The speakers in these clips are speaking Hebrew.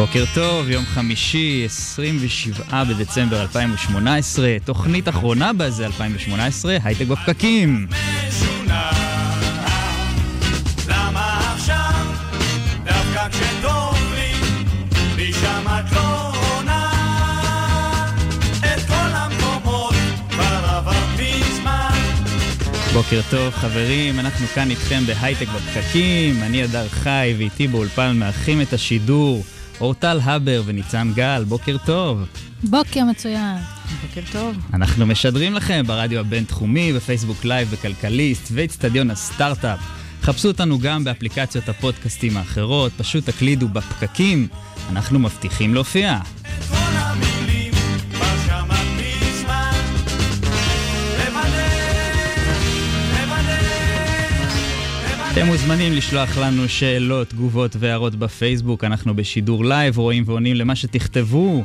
בוקר טוב, יום חמישי, 27 בדצמבר 2018, תוכנית אחרונה בזה 2018, הייטק בפקקים. לא. בוקר טוב חברים, אנחנו כאן איתכם בהייטק בפקקים, אני אדר חי ואיתי באולפן מארחים את השידור, אורטל הבר וניצן גל, בוקר טוב. בוקר מצוין. בוקר טוב. אנחנו משדרים לכם ברדיו הבינתחומי, בפייסבוק Live, בכלכליסט ואיצטדיון הסטארט-אפ. חפשו אותנו גם באפליקציות הפודקאסטים האחרות, פשוט תקלידו בפקקים, אנחנו מבטיחים להופיע. אתם מוזמנים לשלוח לנו שאלות, תגובות והערות בפייסבוק, אנחנו בשידור לייב, רואים ועונים למה שתכתבו.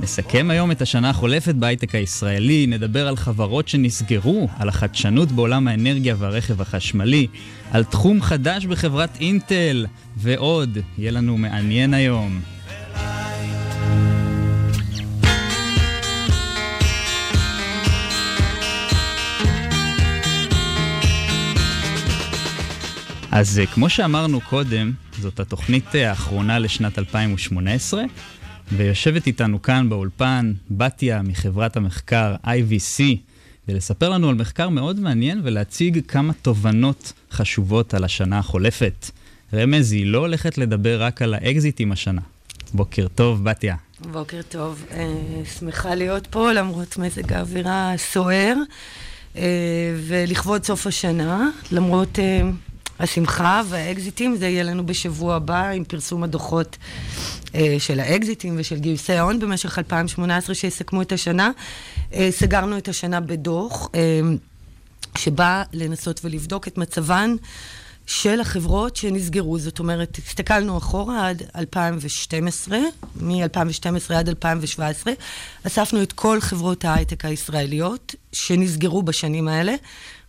נסכם היום את השנה החולפת בהייטק הישראלי, נדבר על חברות שנסגרו, על החדשנות בעולם האנרגיה והרכב החשמלי, על תחום חדש בחברת אינטל, ועוד. יהיה לנו מעניין היום. אז אה, כמו שאמרנו קודם, זאת התוכנית אה, האחרונה לשנת 2018, ויושבת איתנו כאן באולפן בתיה מחברת המחקר IVC, ולספר לנו על מחקר מאוד מעניין ולהציג כמה תובנות חשובות על השנה החולפת. רמז, היא לא הולכת לדבר רק על האקזיטים השנה. בוקר טוב, בתיה. בוקר טוב, אה, שמחה להיות פה למרות מזג האווירה הסוער אה, ולכבוד סוף השנה, למרות אה, השמחה והאקזיטים, זה יהיה לנו בשבוע הבא עם פרסום הדוחות אה, של האקזיטים ושל גיוסי ההון במשך 2018 שיסכמו את השנה. אה, סגרנו את השנה בדוח אה, שבא לנסות ולבדוק את מצבן של החברות שנסגרו. זאת אומרת, הסתכלנו אחורה עד 2012, מ-2012 עד 2017, אספנו את כל חברות ההייטק הישראליות שנסגרו בשנים האלה,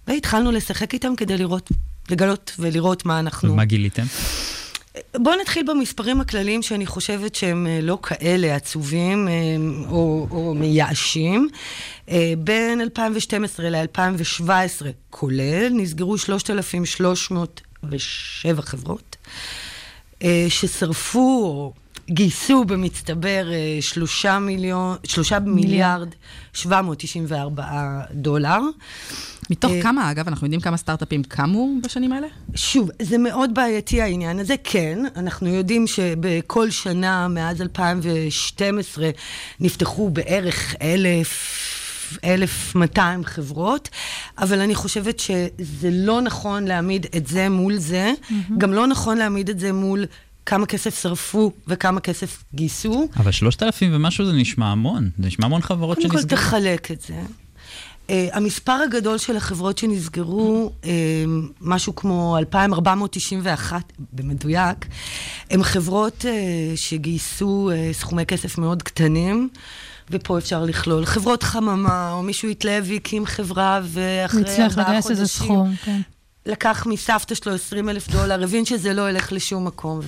והתחלנו לשחק איתם כדי לראות, לגלות ולראות מה אנחנו... ומה גיליתם? בואו נתחיל במספרים הכלליים שאני חושבת שהם אה, לא כאלה עצובים אה, או, או מייאשים. אה, בין 2012 ל-2017, כולל, נסגרו 3,307 חברות, ששרפו או גייסו במצטבר אה, 3 מיליון, 3 מיליארד 794 דולר. מתוך אה, כמה, אגב, אנחנו יודעים כמה סטארט-אפים קמו בשנים האלה? שוב, זה מאוד בעייתי העניין הזה, כן. אנחנו יודעים שבכל שנה, מאז 2012, נפתחו בערך אלף... 1,200 חברות, אבל אני חושבת שזה לא נכון להעמיד את זה מול זה, mm-hmm. גם לא נכון להעמיד את זה מול כמה כסף שרפו וכמה כסף גייסו. אבל 3,000 ומשהו זה נשמע המון, זה נשמע המון חברות קודם כל שנסגרו. תחלק את זה. Uh, המספר הגדול של החברות שנסגרו, uh, משהו כמו 2,491 במדויק, הם חברות uh, שגייסו uh, סכומי כסף מאוד קטנים, ופה אפשר לכלול חברות חממה, או מישהו התלהב והקים חברה, ואחרי ארבעה נצליח חודשים... לגייס איזה סכום, כן. לקח מסבתא שלו 20 אלף דולר, הבין שזה לא ילך לשום מקום,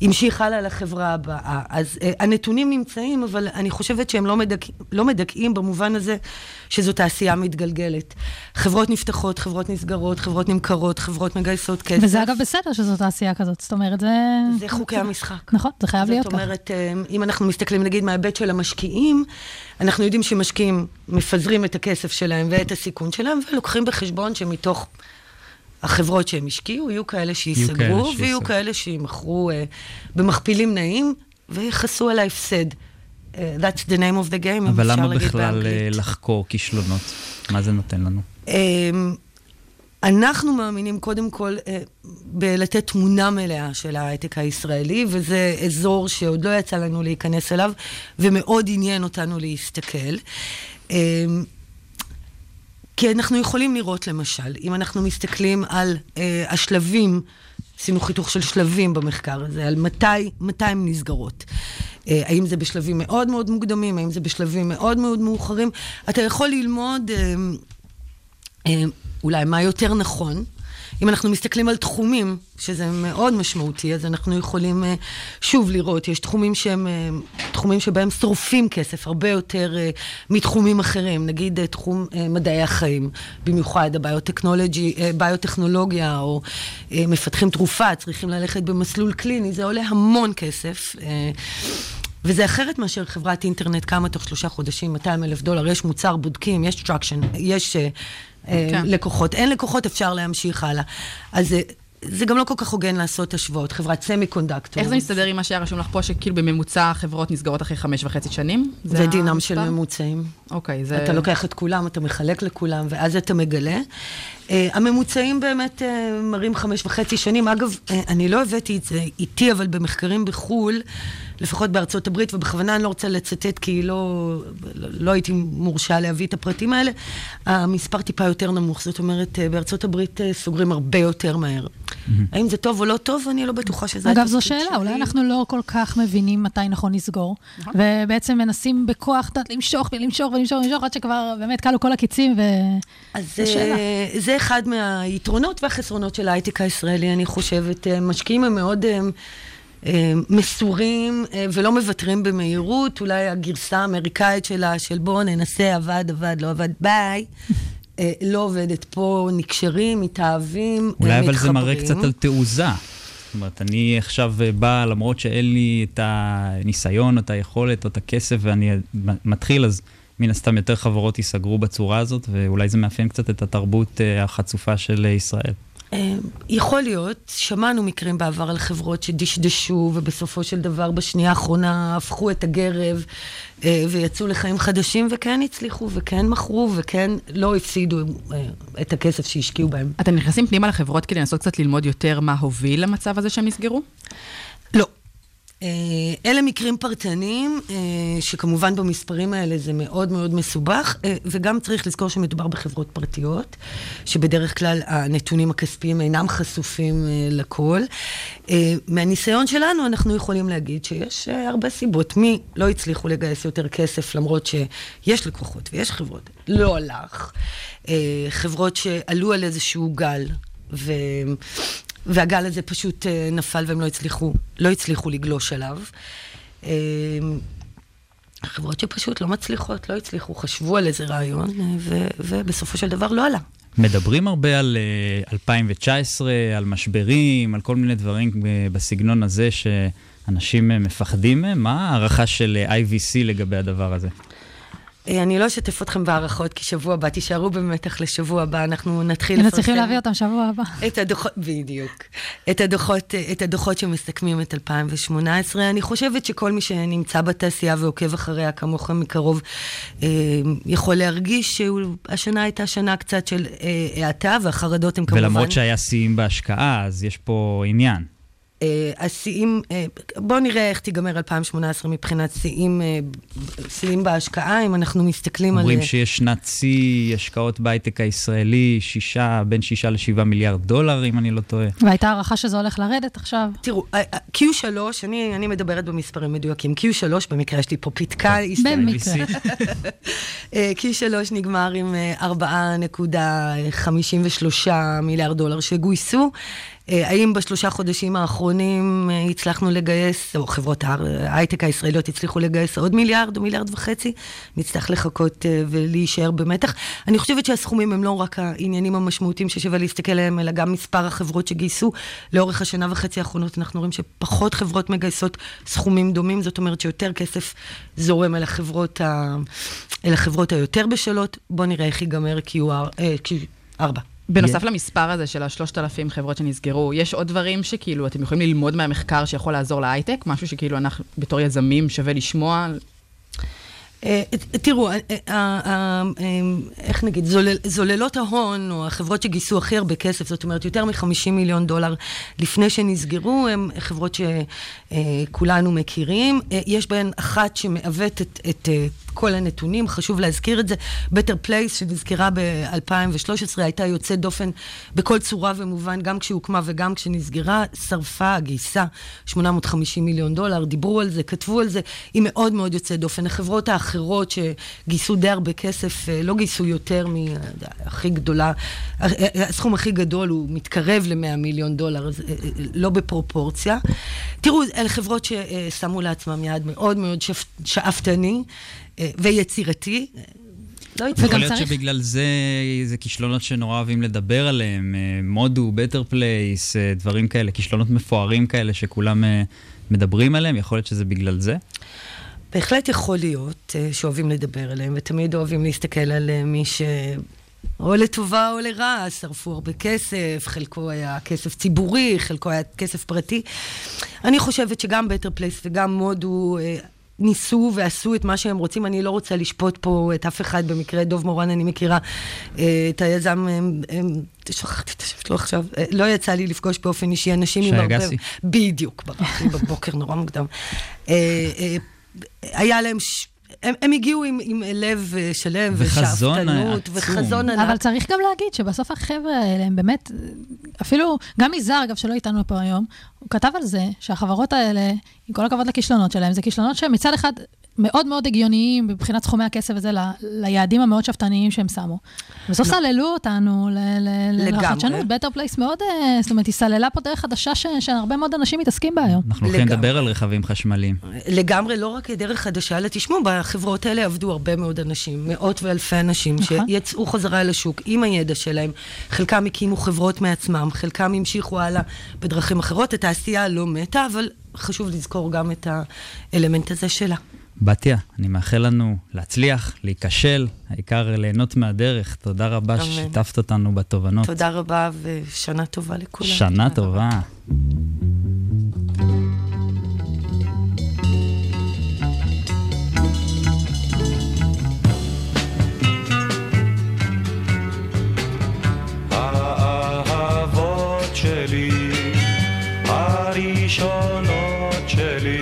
והמשיך הלאה לחברה הבאה. אז uh, הנתונים נמצאים, אבל אני חושבת שהם לא, מדכ... לא מדכאים במובן הזה שזו תעשייה מתגלגלת. חברות נפתחות, חברות נסגרות, חברות נמכרות, חברות מגייסות כסף. וזה אגב בסדר שזו תעשייה כזאת, זאת אומרת, זה... זה חוקי המשחק. נכון, זה חייב להיות זאת ככה. אומרת, אה, אם אנחנו מסתכלים נגיד מההיבט של המשקיעים, אנחנו יודעים שמשקיעים מפזרים את הכסף שלהם ואת הסיכון שלהם, ולוקחים בחשבון שמתוך החברות שהם השקיעו, יהיו כאלה שייסגרו, ויהיו. כאלה שימכרו uh, במכפילים נעים, ויכסו על ההפסד. Uh, that's the name of the game, אם אבל אפשר להגיד למה באנגלית. בכלל אה, לחקור כישלונות? מה זה נותן לנו? אמ, אנחנו מאמינים קודם כל אה, בלתת תמונה מלאה של ההייטק הישראלי, וזה אזור שעוד לא יצא לנו להיכנס אליו, ומאוד עניין אותנו להסתכל. כי אנחנו יכולים לראות למשל, אם אנחנו מסתכלים על אה, השלבים, עשינו חיתוך של שלבים במחקר הזה, על מתי, מתי הן נסגרות. אה, האם זה בשלבים מאוד מאוד מוקדמים, האם זה בשלבים מאוד מאוד מאוחרים. אתה יכול ללמוד אה, אה, אולי מה יותר נכון. אם אנחנו מסתכלים על תחומים, שזה מאוד משמעותי, אז אנחנו יכולים אה, שוב לראות, יש תחומים שהם, אה, תחומים שבהם שורפים כסף הרבה יותר אה, מתחומים אחרים, נגיד תחום מדעי החיים, במיוחד הביוטכנולוגי, אה, ביוטכנולוגיה, או מפתחים תרופה, צריכים ללכת במסלול קליני, זה עולה המון כסף. אה, וזה אחרת מאשר חברת אינטרנט קמה תוך שלושה חודשים, 200 אלף דולר, יש מוצר, בודקים, יש traction, יש אה, אה, כן. לקוחות. אין לקוחות, אפשר להמשיך הלאה. אז זה, זה גם לא כל כך הוגן לעשות השוואות. חברת semiconductor. איך זה מסתדר עם מה שהיה רשום לך פה, שכאילו בממוצע החברות נסגרות אחרי חמש וחצי שנים? זה דינם של? ממוצעים. אוקיי, זה... אתה לוקח את כולם, אתה מחלק לכולם, ואז אתה מגלה. Uh, הממוצעים באמת uh, מראים חמש וחצי שנים. אגב, uh, אני לא הבאתי את זה איתי, אבל במחקרים בחו"ל, לפחות בארצות הברית, ובכוונה אני לא רוצה לצטט, כי לא, לא, הייתי מורשה להביא את הפרטים האלה, המספר טיפה יותר נמוך. זאת אומרת, uh, בארצות הברית uh, סוגרים הרבה יותר מהר. האם זה טוב או לא טוב? אני לא בטוחה שזה אגב, זו שאלה, שלי. אולי אנחנו לא כל כך מבינים מתי נכון לסגור, ובעצם מנסים בכוח, יודעת, למשוך ולמשוך ולמשוך ולמשוך, עד שכבר באמת כלו כל הקיצים, ו... אז. אה, זה אחד מהיתרונות והחסרונות של ההייטק הישראלי, אני חושבת. אה, משקיעים הם מאוד אה, אה, מסורים אה, ולא מוותרים במהירות. אולי הגרסה האמריקאית שלה, של בואו ננסה, עבד, עבד, לא עבד, ביי. אה, לא עובדת פה, נקשרים, מתאהבים, אה, אולי אבל זה מראה מתחברים. קצת על תעוזה. זאת אומרת, אני עכשיו אה, בא, למרות שאין לי את הניסיון, את היכולת, או את הכסף, ואני מתחיל, אז מן הסתם יותר חברות ייסגרו בצורה הזאת, ואולי זה מאפיין קצת את התרבות אה, החצופה של אה, ישראל. אה, יכול להיות, שמענו מקרים בעבר על חברות שדשדשו, ובסופו של דבר בשנייה האחרונה הפכו את הגרב אה, ויצאו לחיים חדשים, וכן הצליחו, וכן מכרו, וכן לא הפסידו אה, את הכסף שהשקיעו בהם. אתם נכנסים פנימה לחברות כדי לנסות קצת ללמוד יותר מה הוביל למצב הזה שהם נסגרו? לא. אה, אלה מקרים פרטניים, אה, שכמובן במספרים האלה זה מאוד מאוד מסובך, אה, וגם צריך לזכור שמדובר בחברות פרטיות, שבדרך כלל הנתונים הכספיים אינם חשופים לכל. מהניסיון שלנו אנחנו יכולים להגיד שיש הרבה סיבות. מי לא הצליחו לגייס יותר כסף למרות שיש לקוחות ויש חברות, לא הלך. חברות שעלו על איזשהו גל. ו... והגל הזה פשוט אה, נפל והם לא הצליחו, לא הצליחו לגלוש עליו. אה, חברות שפשוט לא מצליחות, לא הצליחו, חשבו על איזה רעיון, אה, ו- ובסופו של דבר לא עלה. מדברים הרבה על אה, 2019, על משברים, על כל מיני דברים בסגנון הזה שאנשים מפחדים מהם. מה ההערכה של IVC לגבי הדבר הזה? אה, אני לא אשתף אתכם בהערכות, כי שבוע הבא, תישארו במתח לשבוע הבא, אנחנו נתחיל היינו צריכים להביא אותם שבוע הבא. את הדוחות, בדיוק. את הדוחות, את הדוחות שמסכמים את 2018. אני חושבת שכל מי שנמצא בתעשייה ועוקב אחריה כמוכם מקרוב, אה, יכול להרגיש שהשנה הייתה שנה קצת של אה, האטה, והחרדות הן כמובן... ולמרות שהיה שיאים בהשקעה, אז יש פה עניין. אה, השיאים, אה, בואו נראה איך תיגמר 2018 מבחינת שיאים, אה, שיאים בהשקעה, אם אנחנו מסתכלים על... אומרים שיש שנת שיא השקעות בהייטק הישראלי, שישה, בין שישה לשבעה מיליארד דולר, אם אני לא טועה. והייתה הערכה שזה הולך לרדת עכשיו. תראו, ה- ה- Q3, אני, אני מדברת במספרים מדויקים, Q3, במקרה יש לי פה פתקה היסטורית. במקרה. אה, Q3 נגמר עם אה, 4.53 מיליארד דולר שגויסו. אה, האם בשלושה חודשים האחרונים אה, הצלחנו לגייס, או חברות ההייטק הישראליות הצליחו לגייס עוד מיליארד או מיליארד וחצי? נצטרך לחכות אה, ולהישאר במתח. אני חושבת שהסכומים הם לא רק העניינים המשמעותיים ששווה להסתכל עליהם, אלא גם מספר החברות שגייסו. לאורך השנה וחצי האחרונות אנחנו רואים שפחות חברות מגייסות סכומים דומים, זאת אומרת שיותר כסף זורם אל החברות, ה... אל החברות היותר בשלות. בואו נראה איך ייגמר QR, אה, Q4. בנוסף למספר הזה של השלושת אלפים חברות שנסגרו, יש עוד דברים שכאילו אתם יכולים ללמוד מהמחקר שיכול לעזור להייטק? משהו שכאילו אנחנו בתור יזמים שווה לשמוע? אה, תראו, אה, אה, איך נגיד, זולל, זוללות ההון, או החברות שגייסו הכי הרבה כסף, זאת אומרת, יותר מ-50 מיליון דולר לפני שנסגרו, הן חברות שכולנו מכירים. יש בהן אחת שמעוותת את כל הנתונים, חשוב להזכיר את זה. Better Place, שנזכרה ב-2013, הייתה יוצאת דופן בכל צורה ומובן, גם כשהוקמה וגם כשנסגרה, שרפה, גייסה 850 מיליון דולר, דיברו על זה, כתבו על זה, היא מאוד מאוד יוצאת דופן. החברות האחרות שגייסו די הרבה כסף, אה, לא גייסו יותר מהכי גדולה, אה, אה, הסכום הכי גדול הוא מתקרב ל-100 מיליון דולר, אה, אה, לא בפרופורציה. תראו, אלה חברות ששמו לעצמם יעד מאוד מאוד שפ- שאפתני. אה, ויצירתי. לא יכול. להיות צריך- שבגלל זה זה כישלונות שנורא אוהבים לדבר עליהם, אה, מודו, Better Place, אה, דברים כאלה, כישלונות מפוארים כאלה שכולם מדברים עליהם, יכול להיות שזה בגלל זה? בהחלט יכול להיות שאוהבים לדבר עליהם, ותמיד אוהבים להסתכל על מי ש... או לטובה או לרעה, שרפו הרבה כסף, חלקו היה כסף ציבורי, חלקו היה כסף פרטי. אני חושבת שגם Better Place וגם מודו ניסו ועשו את מה שהם רוצים. אני לא רוצה לשפוט פה את אף אחד, במקרה דוב מורן אני מכירה אה, את היזם, שכחתי את השם שלו עכשיו, אה, לא יצא לי לפגוש באופן אישי אנשים שי עם הרבה... אגסי. בדיוק, ברח לי בבוקר נורא מוקדם. אה, היה להם... ש... הם, הם הגיעו עם, עם לב אה, שלם ושאפתנות. וחזון ענק. אבל צריך גם להגיד שבסוף החבר'ה האלה הם באמת, אפילו, גם יזהר, אגב, שלא איתנו פה היום, הוא כתב על זה שהחברות האלה, עם כל הכבוד לכישלונות שלהם, זה כישלונות שמצד אחד מאוד מאוד הגיוניים מבחינת סכומי הכסף הזה, ל- ליעדים המאוד שאפתניים שהם שמו. בסוף סללו אותנו ל- ל- לגמרי. לחדשנות, Better Place מאוד, אה, זאת אומרת, היא סללה פה דרך חדשה ש- שהרבה מאוד אנשים מתעסקים בה היום. אנחנו הולכים. לדבר על רכבים חשמליים. לגמרי, לא רק דרך חדשה, אלא תשמעו, בחברות האלה עבדו הרבה מאוד אנשים, מאות ואלפי אנשים, נכון. שיצאו חזרה לשוק עם הידע שלהם. חלקם הקימו חברות מעצמם, חלקם המשיכו הלאה בדרכים אחרות. התעשייה לא מתה, אבל חשוב לזכור גם את האלמנט הזה שלה. בתיה, אני מאחל לנו להצליח, להיכשל, העיקר ליהנות מהדרך. תודה רבה אמן. ששיתפת אותנו בתובנות. תודה רבה ושנה טובה לכולם. שנה טובה. האהבות שלי, הראשונות שלי,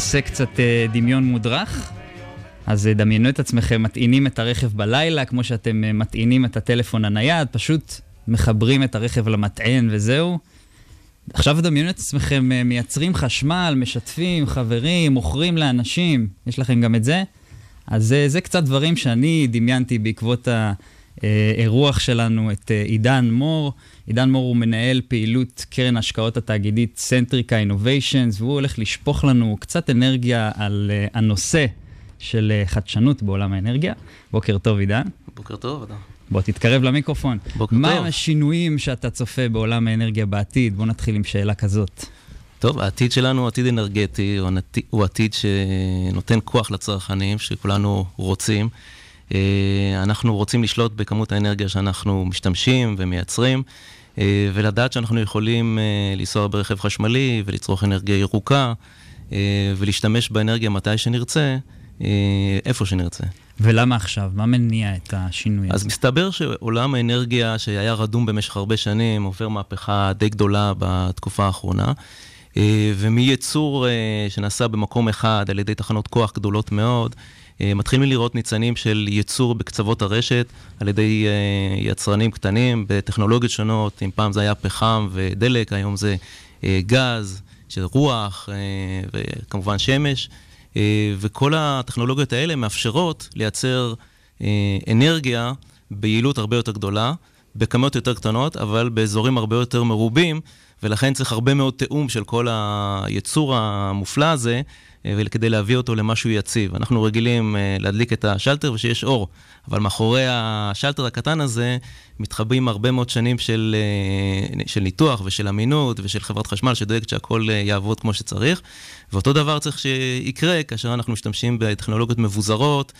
נעשה קצת אה, דמיון מודרך. אז אה, דמיינו את עצמכם מטעינים את הרכב בלילה, כמו שאתם אה, מטעינים את הטלפון הנייד, פשוט מחברים את הרכב למטען וזהו. עכשיו דמיינו את עצמכם מייצרים חשמל, משתפים, חברים, מוכרים לאנשים, יש לכם גם את זה? אז אה, זה קצת דברים שאני דמיינתי בעקבות האירוח שלנו, את אה, עידן מור. עידן מור הוא מנהל פעילות קרן ההשקעות התאגידית סנטריקה אינוביישנס, והוא הולך לשפוך לנו קצת אנרגיה על אה, הנושא של אה, חדשנות בעולם האנרגיה. בוקר טוב, עידן. בוקר טוב, אדם. בוא תתקרב למיקרופון. בוקר מה טוב. הם השינויים שאתה צופה בעולם האנרגיה בעתיד? בוא נתחיל עם שאלה כזאת. טוב, העתיד שלנו הוא עתיד אנרגטי, הוא עתיד שנותן כוח לצרכנים, שכולנו רוצים. אה, אנחנו רוצים לשלוט בכמות האנרגיה שאנחנו משתמשים ומייצרים, אה, ולדעת שאנחנו יכולים אה, לנסוע ברכב חשמלי ולצרוך אנרגיה ירוקה, ולהשתמש באנרגיה מתי שנרצה, איפה שנרצה. ולמה עכשיו? מה מניע את השינוי אז הזה? מסתבר שעולם האנרגיה שהיה רדום במשך הרבה שנים עובר מהפכה די גדולה בתקופה האחרונה. ומייצור שנעשה במקום אחד על ידי תחנות כוח גדולות מאוד, מתחילים לראות ניצנים של ייצור בקצוות הרשת על ידי אה, יצרנים קטנים בטכנולוגיות שונות, אם פעם זה היה פחם ודלק, היום זה אה, גז, רוח אה, וכמובן שמש, אה, וכל הטכנולוגיות האלה מאפשרות לייצר אה, אנרגיה ביעילות הרבה יותר גדולה, בכמויות יותר קטנות, אבל באזורים הרבה יותר מרובים, ולכן צריך הרבה מאוד תיאום של כל היצור המופלא הזה, אה, וכדי להביא אותו למשהו יציב. אנחנו רגילים אה, להדליק את השלטר ושיש אור, אבל מאחורי השלטר הקטן הזה מתחבאים הרבה מאוד שנים של, אה, של ניתוח ושל אמינות ושל חברת חשמל שדואגת שהכל יעבוד כמו שצריך. ואותו דבר צריך שיקרה כאשר אנחנו משתמשים בטכנולוגיות מבוזרות,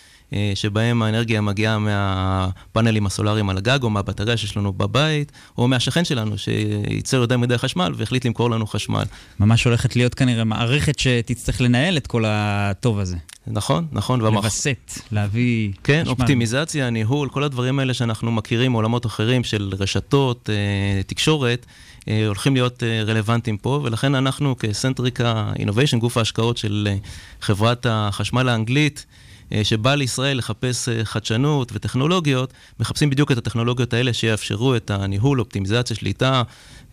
שבהם האנרגיה מגיעה מהפאנלים הסולאריים על הגג, או מהבטריה שיש לנו בבית, או מהשכן שלנו שייצר יותר מדי חשמל והחליט למכור לנו חשמל. ממש הולכת להיות כנראה מערכת שתצטרך לנהל את כל הטוב הזה. נכון, נכון. והמח- לווסת, להביא כן, חשמל. אופטימיזציה, ניהול, כל הדברים האלה שאנחנו מכירים מעולמות אחרים של רשתות, אה, תקשורת, אה, הולכים להיות אה, רלוונטיים פה, ולכן אנחנו כסנטריקה אינוביישן, גוף ההשקעות של אה, חברת החשמל האנגלית, אה, שבא לישראל לחפש אה, חדשנות וטכנולוגיות, מחפשים בדיוק את הטכנולוגיות האלה שיאפשרו את הניהול, אופטימיזציה, שליטה,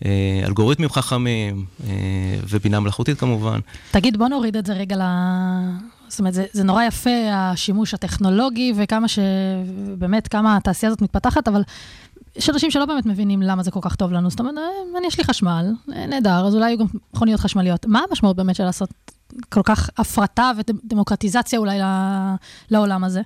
אה, אלגוריתמים חכמים אה, ובינה מלאכותית כמובן. תגיד, בוא נוריד את זה רגע ל... זאת אומרת, זה, זה נורא יפה השימוש הטכנולוגי וכמה ש... באמת, כמה התעשייה הזאת מתפתחת, אבל יש אנשים שלא באמת מבינים למה זה כל כך טוב לנו. זאת אומרת, אה, אני, יש לי חשמל, אה, נהדר, אז אולי יהיו גם מכוניות חשמליות. מה המשמעות באמת של לעשות כל כך הפרטה ודמוקרטיזציה אולי לעולם הזה?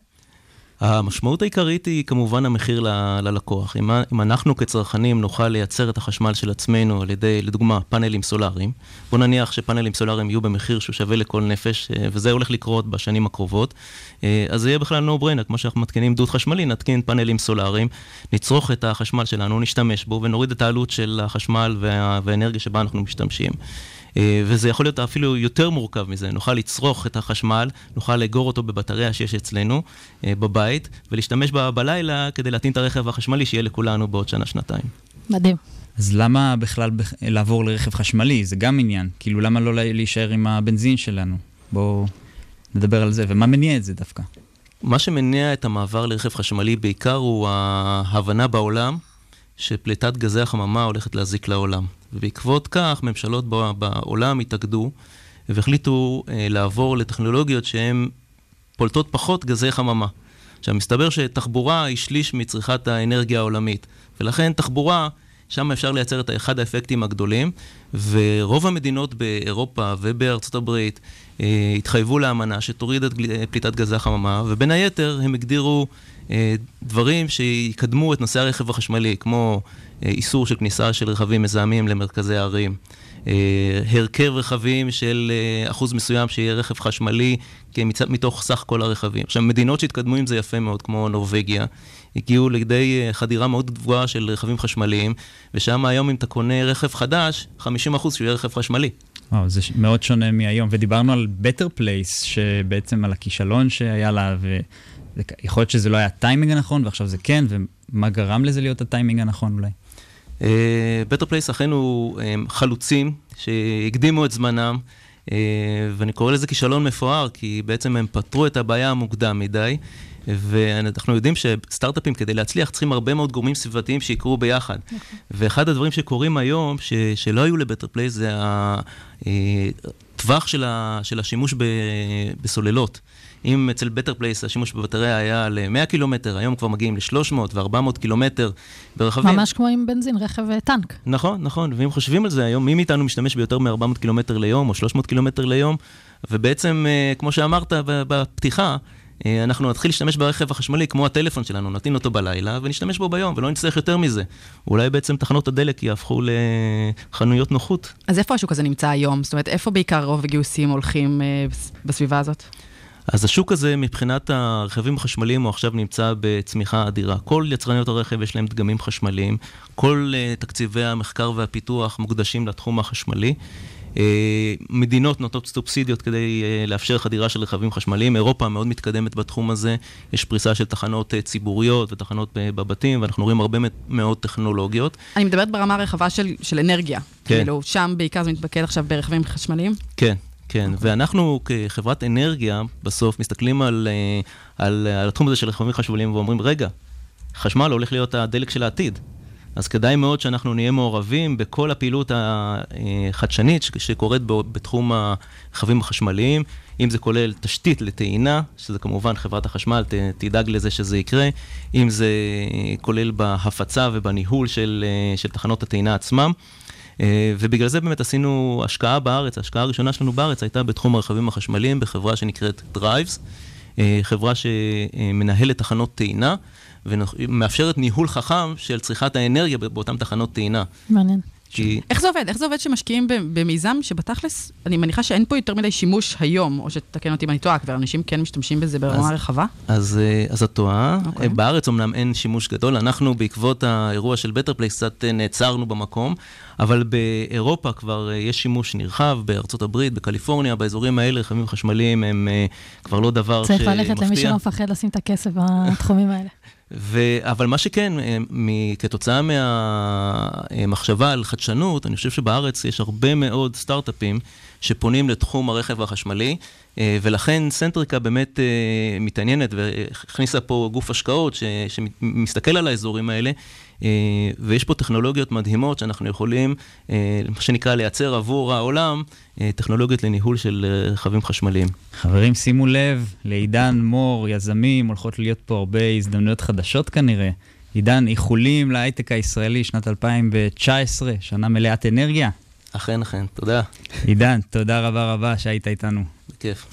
המשמעות העיקרית היא כמובן המחיר ל- ללקוח. אם, אם אנחנו כצרכנים נוכל לייצר את החשמל של עצמנו על ידי, לדוגמה, פאנלים סולאריים, בוא נניח שפאנלים סולאריים יהיו במחיר שהוא שווה לכל נפש, אה, וזה הולך לקרות בשנים הקרובות, אה, אז זה יהיה בכלל no brainer, כמו שאנחנו מתקינים דוד חשמלי, נתקין פאנלים סולאריים, נצרוך את החשמל שלנו, נשתמש בו ונוריד את העלות של החשמל וה, והאנרגיה שבה אנחנו משתמשים. אה, וזה יכול להיות אפילו יותר מורכב מזה. נוכל לצרוך את החשמל, נוכל לאגור אותו בבטריה שיש אצלנו אה, בבית, ולהשתמש בה בלילה כדי להטעין את הרכב החשמלי שיהיה לכולנו בעוד שנה-שנתיים. מדהים. אז למה בכלל לעבור לרכב חשמלי? זה גם עניין. כאילו, למה לא לה- להישאר עם הבנזין שלנו? בואו נדבר על זה. ומה מניע את זה דווקא? מה שמניע את המעבר לרכב חשמלי בעיקר הוא ההבנה בעולם שפליטת גזי החממה הולכת להזיק לעולם. ובעקבות כך ממשלות בע- בעולם התאגדו והחליטו אה, לעבור לטכנולוגיות שהן פולטות פחות גזי חממה. עכשיו, מסתבר שתחבורה היא שליש מצריכת האנרגיה העולמית, ולכן תחבורה, שם אפשר לייצר את אחד האפקטים הגדולים, ורוב המדינות באירופה ובארצות הברית אה, התחייבו לאמנה שתוריד את אה, פליטת גזי החממה, ובין היתר הם הגדירו דברים שיקדמו את נושא הרכב החשמלי, כמו אה, איסור של כניסה של רכבים מזהמים למרכזי הערים. אה, הרכב רכבים של אה, אחוז מסוים שיהיה רכב חשמלי מתוך סך כל הרכבים. עכשיו, מדינות שהתקדמו עם זה יפה מאוד, כמו נורבגיה, הגיעו לכדי אה, חדירה מאוד גבוהה של רכבים חשמליים, ושם היום אם אתה קונה רכב חדש, 50% שהוא יהיה רכב חשמלי. וואו, זה מאוד שונה מהיום. ודיברנו על Better Place, שבעצם על הכישלון שהיה לה, ויכול להיות שזה לא היה הטיימינג הנכון, ועכשיו זה כן, ומה גרם לזה להיות הטיימינג הנכון אולי? Better Place אכן הוא אה, חלוצים שהקדימו את זמנם, אה, ואני קורא לזה כישלון מפואר, כי בעצם הם פתרו את הבעיה המוקדם מדי, ואנחנו יודעים שסטארט-אפים כדי להצליח צריכים הרבה מאוד גורמים סביבתיים שיקרו ביחד. ואחד הדברים שקורים היום, ש, שלא היו ל Better Place, זה הטווח של, ה, של השימוש ב, בסוללות. אם אצל Better Place השימוש בבטריה היה ל-100 קילומטר, היום כבר מגיעים ל-300 ו-400 קילומטר ברכבים. ממש כמו עם בנזין, רכב אה, טנק. נכון, נכון, ואם חושבים על זה היום, מי מאיתנו משתמש ביותר מ-400 קילומטר ליום או 300 קילומטר ליום, ובעצם, אה, כמו שאמרת בפתיחה, אה, אנחנו נתחיל להשתמש ברכב החשמלי כמו הטלפון שלנו, נטעין אותו בלילה ונשתמש בו ביום, ולא נצטרך יותר מזה. אולי בעצם תחנות הדלק יהפכו לחנויות נוחות. אז איפה השוק הזה נמצא היום? זאת אומרת, איפה בעיקר רוב הגיוסים הולכים אה, בס- בסביבה הזאת? אז השוק הזה, מבחינת הרכבים החשמליים, הוא עכשיו נמצא בצמיחה אדירה. כל יצרניות הרכב יש להם דגמים חשמליים, כל uh, תקציבי המחקר והפיתוח מוקדשים לתחום החשמלי. Uh, מדינות נותנות סובסידיות כדי uh, לאפשר חדירה של רכבים חשמליים. אירופה מאוד מתקדמת בתחום הזה, יש פריסה של תחנות uh, ציבוריות ותחנות בבתים, ואנחנו רואים הרבה מאוד טכנולוגיות. אני מדברת ברמה הרחבה של, של אנרגיה. כן. כאילו, שם בעיקר זה מתמקד עכשיו ברכבים חשמליים. כן, כן, okay. ואנחנו כחברת אנרגיה, בסוף מסתכלים על, אה, על, על התחום הזה של רכבים חשמליים ואומרים, רגע, חשמל הולך להיות הדלק של העתיד. אז כדאי מאוד שאנחנו נהיה מעורבים בכל הפעילות החדשנית שקורית בתחום הרכבים החשמליים, אם זה כולל תשתית לטעינה, שזה כמובן חברת החשמל ת- תדאג לזה שזה יקרה, אם זה כולל בהפצה ובניהול של, אה, של תחנות הטעינה עצמם. אה, ובגלל זה באמת עשינו השקעה בארץ, ההשקעה הראשונה שלנו בארץ הייתה בתחום הרכבים החשמליים בחברה שנקראת Drives, אה, חברה שמנהלת תחנות טעינה ומאפשרת ניהול חכם של צריכת האנרגיה באותן תחנות טעינה. מעניין. כי איך זה עובד? איך זה עובד שמשקיעים במיזם שבתכלס, אני מניחה שאין פה יותר מדי שימוש היום, או שתתקן אותי אם אני טועה, כבר אנשים כן משתמשים בזה ברמה אז- רחבה? אז, אה, אז את טועה. אוקיי. Okay. בארץ אמנם אין שימוש גדול, אנחנו בעקבות האירוע של Better Place קצת נעצרנו במקום, אבל באירופה כבר אה, יש שימוש נרחב, בארצות הברית, בקליפורניה, באזורים האלה רכבים חשמליים הם אה, כבר לא דבר צריך שמפתיע. ללכת למי שלא מפחד לשים את הכסף בתחומים האלה. ו... אבל מה שכן, אה, מ... כתוצאה מהמחשבה על חדשנות, אני חושב שבארץ יש הרבה מאוד סטארט-אפים שפונים לתחום הרכב החשמלי, ולכן סנטריקה באמת אה, מתעניינת והכניסה פה גוף השקעות ש... שמסתכל על האזורים האלה, אה, ויש פה טכנולוגיות מדהימות שאנחנו יכולים, אה, מה שנקרא, לייצר עבור העולם, אה, טכנולוגיות לניהול של אה, רכבים חשמליים. חברים, שימו לב, לעידן מור, יזמים, הולכות להיות פה הרבה הזדמנויות חדשות כנראה. עידן, איחולים להייטק הישראלי, שנת 2019, שנה מלאת אנרגיה. אכן, אכן, תודה. עידן, תודה רבה רבה שהיית איתנו. בכיף.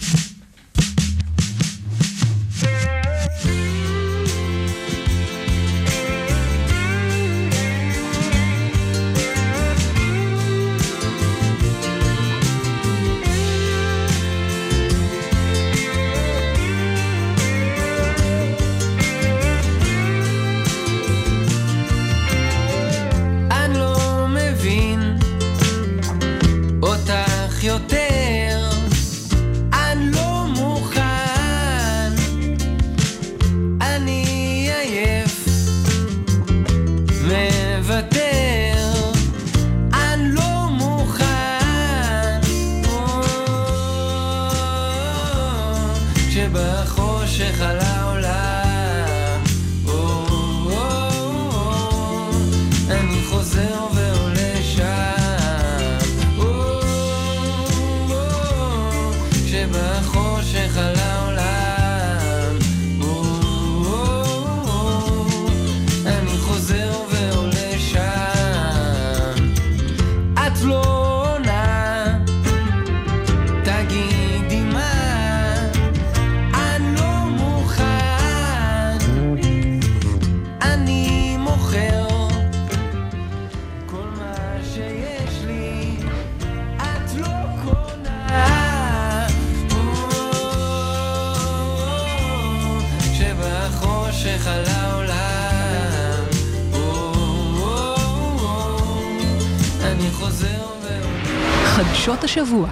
השבוע.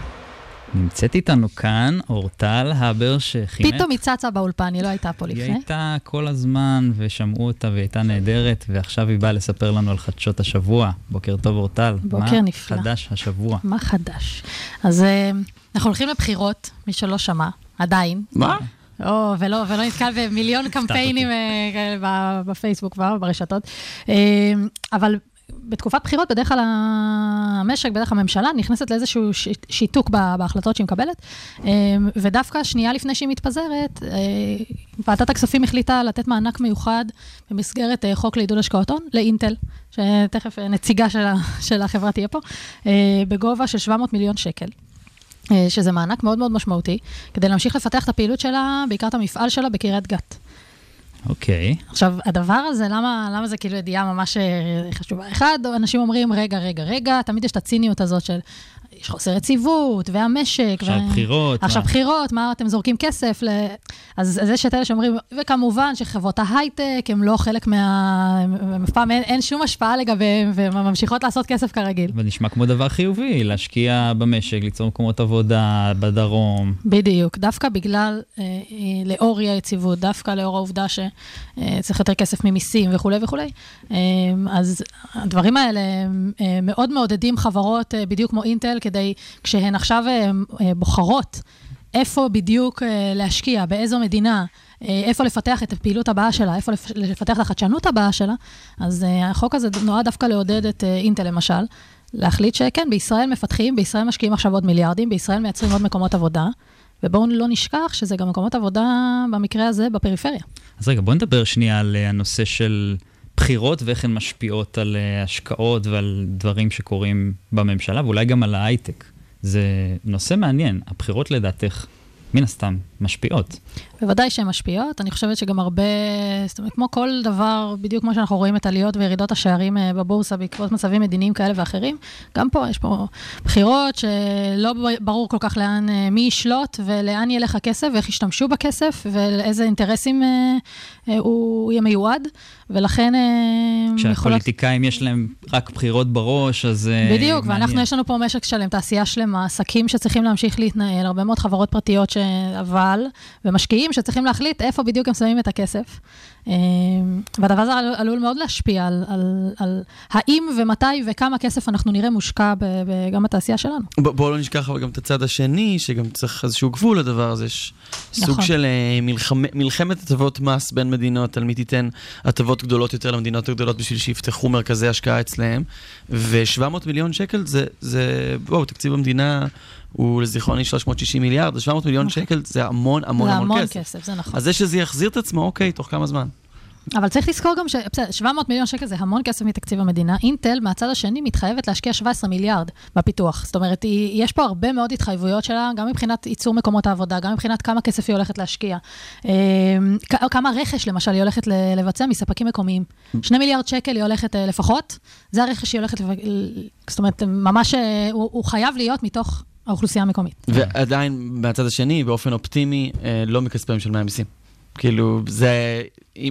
נמצאת איתנו כאן אורטל הבר שכימת. פתאום היא צצה באולפן, היא לא הייתה פה היא לפני. הייתה כל הזמן ושמעו אותה והיא הייתה נהדרת, ועכשיו היא באה לספר לנו על חדשות השבוע. בוקר טוב אורטל. בוקר נפלא. מה חדש השבוע? מה חדש? אז אה, אנחנו הולכים לבחירות, מי שלא שמע, עדיין. מה? או, ולא, ולא נתקל במיליון קמפיינים אה, בפייסבוק וברשתות. אה, אבל בתקופת בחירות, בדרך כלל המשק, בדרך כלל הממשלה, נכנסת לאיזשהו שיתוק בהחלטות שהיא מקבלת, אה, ודווקא שנייה לפני שהיא מתפזרת, אה, ועדת הכספים החליטה לתת מענק מיוחד במסגרת אה, חוק לעידוד השקעות הון לאינטל, שתכף נציגה של, של החברה תהיה פה, בגובה של 700 מיליון שקל. שזה מענק מאוד מאוד משמעותי, כדי להמשיך לפתח את הפעילות שלה, בעיקר את המפעל שלה בקריית גת. אוקיי. עכשיו, הדבר הזה, למה, למה זה כאילו ידיעה ממש אה, חשובה? אחד, אנשים אומרים, רגע, רגע, רגע, תמיד יש את הציניות הזאת של יש חוסר יציבות, והמשק. עכשיו בחירות, עכשיו מה? בחירות, מה אתם זורקים כסף? ל... אז, אז יש את אלה שאומרים, וכמובן שחברות ההייטק הם לא חלק מה... אף פעם אין, אין שום השפעה לגביהם, והן ממשיכות לעשות כסף כרגיל. אבל נשמע כמו דבר חיובי, להשקיע במשק, ליצור מקומות עבודה בדרום. בדיוק, דווקא בגלל, אה, אה, לאור אי היציבות, דווקא לאור העובדה שצריך יותר כסף ממיסים וכולי וכולי, אה, אז הדברים האלה אה, מאוד מעודדים חברות אה, בדיוק כמו אינטל, כדי, כשהן עכשיו אה, אה, בוחרות איפה בדיוק אה, להשקיע, באיזו מדינה, איפה לפתח את הפעילות הבאה שלה, איפה לפ- לפתח את החדשנות הבאה שלה, אז החוק הזה נועד דווקא לעודד את אינטל למשל, להחליט שכן, בישראל מפתחים, בישראל משקיעים עכשיו עוד מיליארדים, בישראל מייצרים עוד מקומות עבודה, ובואו לא נשכח שזה גם מקומות עבודה, במקרה הזה, בפריפריה. אז רגע, בוא נדבר שנייה על הנושא של בחירות ואיך הן משפיעות על אה, השקעות ועל דברים שקורים בממשלה, ואולי גם על ההייטק. זה נושא מעניין. הבחירות לדעתך, מן הסתם, משפיעות. בוודאי שהן משפיעות, אני חושבת שגם הרבה, זאת אומרת, כמו כל דבר, בדיוק כמו שאנחנו רואים את עליות וירידות השערים אה, בבורסה בעקבות מצבים מדיניים כאלה ואחרים, גם פה יש פה בחירות שלא ברור כל כך לאן, אה, מי ישלוט ולאן ילך הכסף ואיך ישתמשו בכסף ולאיזה אינטרסים אה, הוא יהיה מיועד, ולכן אה, יכולות... כשהפוליטיקאים יש להם רק בחירות בראש, אז בדיוק, מעניין. ואנחנו, יש לנו פה משק שלם, תעשייה שלמה, עסקים שצריכים להמשיך להתנהל, הרבה מאוד חברות פרטיות ש... אבל, ומשקיעים שצריכים להחליט איפה בדיוק הם שמים את הכסף. אה, והדבר הזה עלול, עלול מאוד להשפיע על, על, על האם ומתי וכמה כסף אנחנו נראה מושקע ב, ב, גם בתעשייה שלנו. ב- בואו לא נשכח אבל גם את הצד השני, שגם צריך איזשהו גבול לדבר הזה. יש סוג נכון. של אה, מלחמ... מלחמת הטבות מס בין מדינות, על מי תיתן הטבות גדולות יותר למדינות הגדולות בשביל שיפתחו מרכזי השקעה אצלהם. ו-700 מיליון שקל זה, זה, בואו, תקציב המדינה הוא לזיכרוני 360 מיליארד, אז 700 מיליון שקל זה המון המון זה המון המון כסף. כסף, זה נכון. אז זה שזה יחזיר את עצמו, אוקיי, תוך כמה זמן? אבל צריך לזכור גם ש... בסדר, 700 מיליון שקל זה המון כסף מתקציב המדינה. אינטל, מהצד השני, מתחייבת להשקיע 17 מיליארד בפיתוח. זאת אומרת, היא, יש פה הרבה מאוד התחייבויות שלה, גם מבחינת ייצור מקומות העבודה, גם מבחינת כמה כסף היא הולכת להשקיע. כ- כמה רכש, למשל, היא הולכת ל- לבצע מספקים מקומיים. 2 מיליארד שקל היא הולכת אה, לפחות, זה הרכש שהיא הולכת... זאת אומרת, ממש, אה, הוא, הוא חייב להיות מתוך האוכלוסייה המקומית. ועדיין, מהצד השני, באופן אופטימי, אה, לא מכספי משלמי המיסים. כאילו, זה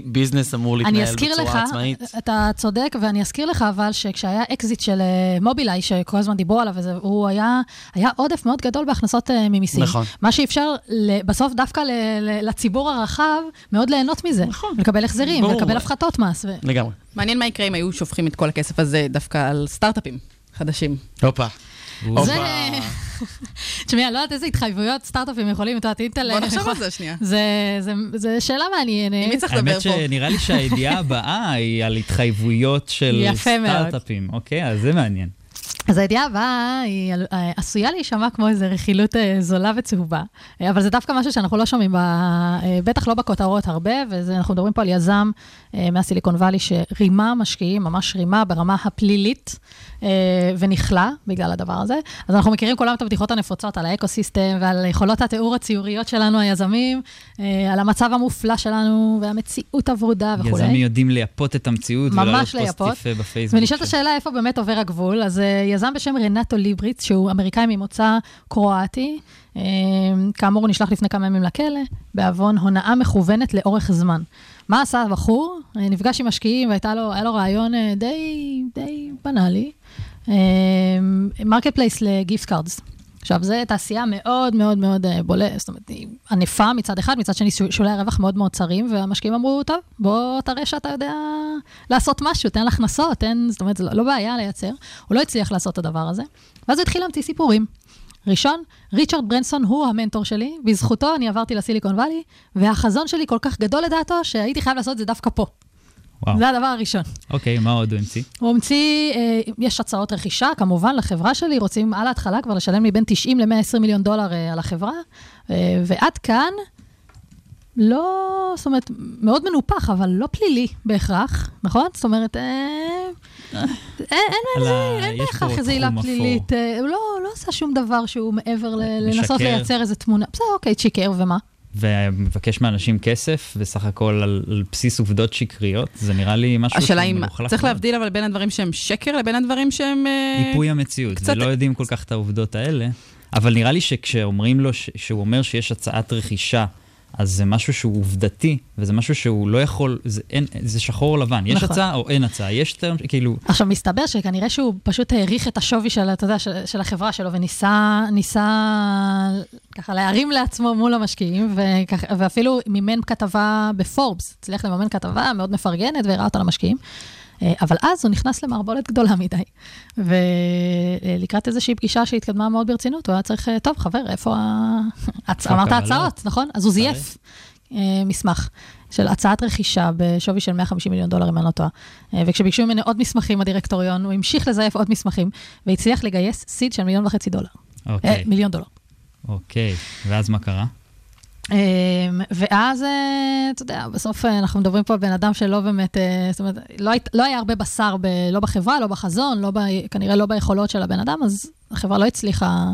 ביזנס אמור אני להתנהל אזכיר לך, בצורה עצמאית. אתה צודק, ואני אזכיר לך אבל שכשהיה אקזיט של אה, Mobileye, שכל הזמן דיברו עליו, וזה, הוא היה, היה עודף מאוד גדול בהכנסות אה, ממיסים. נכון. מה שאפשר ל- בסוף דווקא לציבור הרחב מאוד ליהנות מזה. נכון. לקבל החזרים, ברור. לקבל הפחתות מס. ו... לגמרי. מעניין מה יקרה אם היו שופכים את כל הכסף הזה דווקא על סטארט-אפים חדשים. הופה. זה... תשמעי, אני לא יודעת איזה התחייבויות סטארט-אפים יכולים, את יודעת, אינטל... בוא נחשוב על זה שנייה. זה, זה, זה שאלה מעניינת. עם מי צריך לדבר האמת פה? שנראה לי שהידיעה הבאה היא על התחייבויות של. סטארט-אפים. אוקיי, אז זה מעניין. אז הידיעה הבאה היא אה, עשויה להישמע כמו איזו רכילות אה, זולה וצהובה, אה, אבל זה דווקא משהו שאנחנו לא שומעים, ב, בטח לא בכותרות הרבה, ואנחנו מדברים פה על יזם מהסיליקון וואלי שרימה משקיעים, ממש רימה ברמה הפלילית, ונכלא בגלל הדבר הזה. אז אנחנו מכירים כולם את הבדיחות הנפוצות על האקו-סיסטם ועל יכולות התיאור הציוריות שלנו, היזמים, אה, על המצב המופלא שלנו והמציאות הוורודה וכולי. יזמים יודעים לייפות את המציאות ולהעלות פוסט. יפה ב-Facebook. ונשאלת השאלה איפה באמת עובר הגבול. אז אה, יזם בשם רנטו ליבריץ, שהוא אמריקאי ממוצא קרואטי, אה, כאמור, הוא נשלח לפני כמה ימים לכלא, בעוון הונאה מכוונת לאורך זמן. מה עשה הבחור? אה, נפגש עם משקיעים והיה לו, לו רעיון אה, די, די בנאלי, marketplace ל-gift cards. עכשיו, זו תעשייה מאוד מאוד מאוד אה, בולטת, זאת אומרת, היא ענפה מצד אחד, מצד שני שולי הרווח מאוד מאוד צרים, והמשקיעים אמרו, טוב, בוא תראה שאתה יודע לעשות משהו, תן הכנסות, תן, זאת אומרת, זה לא, לא בעיה לייצר. הוא לא הצליח לעשות את הדבר הזה, ואז הוא התחיל להמציא סיפורים. ראשון, ריצ'רד ברנסון הוא המנטור שלי, בזכותו אני עברתי לסיליקון וואלי, והחזון שלי כל כך גדול לדעתו, שהייתי חייב לעשות את זה דווקא פה. וואו. זה הדבר הראשון. אוקיי, מה עוד הוא המציא? הוא המציא, אה, יש הצעות רכישה, כמובן, לחברה שלי, רוצים על ההתחלה כבר לשלם לי בין 90 ל-120 מיליון דולר אה, על החברה, אה, ועד כאן, לא, זאת אומרת, מאוד מנופח, אבל לא פלילי בהכרח, נכון? זאת אומרת, אה, אין, אין, לזה- ה- אין יש בהכרח איזו עילה. פלילית. אה, הוא לא, לא עשה שום דבר שהוא מעבר לנסות. לייצר איזו תמונה. בסדר, אוקיי, שיקר, ומה? ומבקש מאנשים כסף, וסך הכל על, על בסיס עובדות שקריות, זה נראה לי משהו השאלה שהוא אם מלוכלך צריך. להבדיל אבל בין הדברים שהם שקר לבין הדברים שהם... אה, היפוי המציאות, קצת- ולא יודעים כל כך את העובדות האלה. אבל נראה לי שכשאומרים לו, ש- שהוא אומר שיש הצעת רכישה, אז זה משהו שהוא עובדתי, וזה משהו שהוא לא יכול, זה, אין, זה שחור או לבן. יש נכון. הצעה או אין הצעה, יש טרם, כאילו, עכשיו, מסתבר שכנראה שהוא פשוט העריך את השווי של, אתה יודע, של, של החברה שלו, וניסה ניסה ככה להרים לעצמו מול המשקיעים, וכך, ואפילו מימן כתבה בפורבס, הצליח לממן כתבה מאוד מפרגנת והראה אותה למשקיעים. אה, אבל אז הוא נכנס למערבולת גדולה מדי. ולקראת איזושהי פגישה שהתקדמה מאוד ברצינות, הוא היה צריך, אה, טוב, חבר, איפה ה... הצ- אמרת? הצעות, נכון? אז הוא זייף. אה, מסמך של הצעת רכישה בשווי של 150 מיליון דולר, אם אני לא טועה. אה, וכשביקשו ממנו עוד מסמכים, הדירקטוריון, הוא המשיך לזייף עוד מסמכים, והצליח לגייס סיד של מיליון וחצי דולר. אה, אוקיי, מיליון דולר. אוקיי. ואז מה קרה? אמ, ואז, אה, אתה יודע, בסוף אה, אנחנו מדברים פה על בן אדם שלא באמת, אה, זאת אומרת, לא, היית- לא היה הרבה בשר, ב, לא בחברה, לא בחזון, לא ב, כנראה לא ביכולות של הבן אדם, אז החברה לא הצליחה,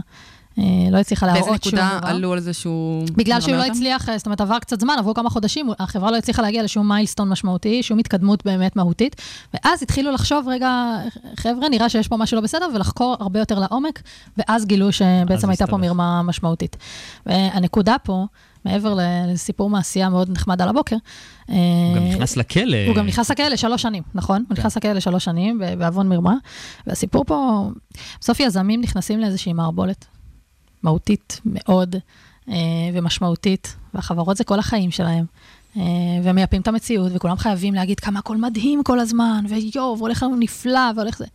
לא הצליחה באיזה להראות שום נקודה דבר. עלו על זה שהוא... בגלל שהוא לא? הצליח, זאת אומרת, עבר קצת זמן, עברו כמה חודשים, החברה לא הצליחה להגיע לשום מיילסטון משמעותי, שום התקדמות באמת מהותית, ואז התחילו לחשוב, רגע, חבר'ה, נראה שיש פה משהו לא בסדר, ולחקור הרבה יותר לעומק, ואז גילו שבעצם הייתה פה. מרמה משמעותית. והנקודה פה, מעבר לסיפור מעשייה מאוד נחמד על הבוקר, הוא גם נכנס לכלא. הוא גם נכנס לכלא לשלוש שנים, נכון? הוא נכנס לכלא לשלוש שנים בעוון מרמה. והסיפור פה, בסוף יזמים נכנסים לאיזושהי מערבולת מהותית מאוד אה, ומשמעותית, והחברות זה כל החיים שלהם. אה, והם מייפים את המציאות, וכולם חייבים להגיד כמה הכל מדהים כל הזמן, ויואו, והולך לנו נפלא, והולך זה.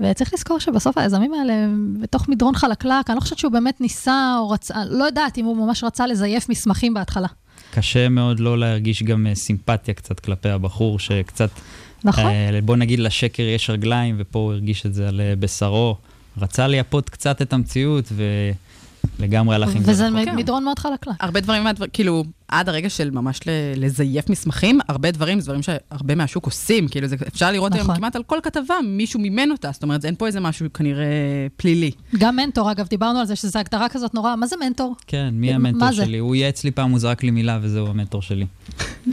וצריך לזכור שבסוף היזמים האלה, בתוך מדרון חלקלק, אני לא חושבת שהוא באמת ניסה או רצה, לא יודעת אם הוא ממש רצה לזייף מסמכים בהתחלה. קשה מאוד לא להרגיש גם אה, סימפתיה קצת כלפי הבחור, שקצת, נכון? אה, בוא נגיד לשקר יש רגליים, ופה הוא הרגיש את זה על אה, בשרו. רצה לייפות קצת את המציאות, ולגמרי הלך עם זה. וזה מדרון מאוד חלקלק. הרבה דברים, כאילו, עד הרגע של ממש ל- לזייף מסמכים, הרבה דברים, זה דברים שהרבה מהשוק עושים, כאילו, זה, אפשר לראות היום נכון. כמעט על כל כתבה, מישהו מימן אותה, זאת אומרת, אין פה איזה משהו כנראה פלילי. גם מנטור, אגב, דיברנו על זה, שזו הגדרה כזאת נורא, מה זה מנטור? כן, מי המנטור? שלי? הוא ייעץ לי פעם, הוא זרק לי מילה, וזהו המנטור שלי.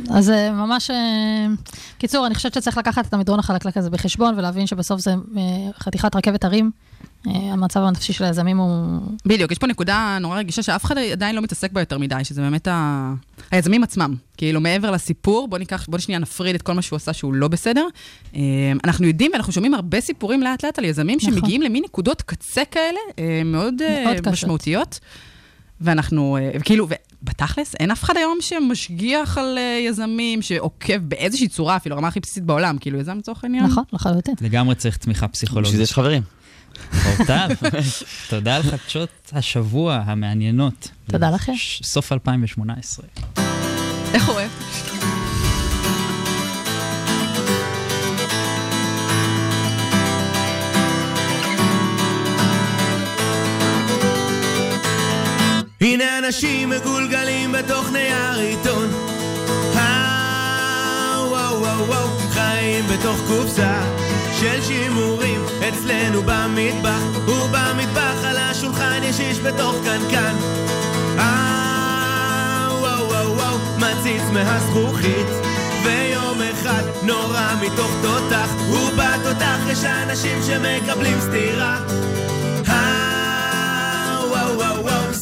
אז זה ממש... אה, קיצור, אני חושבת שצריך לקחת את המדרון החלקלק הזה בחשבון, ולהבין שבסוף זה אה, חתיכת רכבת הרים. אה, המצב הנפשי של היזמים הוא... בדיוק, יש פה נקודה נורא רגישה שאף אחד עדיין לא מתעסק בה יותר מדי, שזה באמת ה... היזמים עצמם. כאילו, מעבר לסיפור, בוא ניקח, בוא שנייה נפריד את כל מה שהוא עשה שהוא לא בסדר. אה, אנחנו יודעים ואנחנו שומעים הרבה סיפורים לאט-לאט על יזמים נכון. שמגיעים למין נקודות קצה כאלה, אה, מאוד, מאוד קשות. משמעותיות. ואנחנו, כאילו, בתכלס, אין אף אחד היום שמשגיח על יזמים, שעוקב באיזושהי צורה, אפילו הרמה הכי בסיסית בעולם, כאילו, יזם לצורך העניין. נכון, לחלוטין. לגמרי צריך תמיכה פסיכולוגית. בשביל זה יש חברים. אורטל, תודה על חדשות השבוע המעניינות. תודה לכם. סוף 2018. איך הוא אוהב? הנה אנשים מגולגלים בתוך נייר עיתון אה, וואו וואו וואו חיים בתוך קופסה של שימורים אצלנו במטבח ובמטבח על השולחן יש איש בתוך קנקן. אה, וואו וואו וואו ויום אחד נורא מתוך תותח ובתותח שמקבלים סטירה. אה, וואו וואו וואו,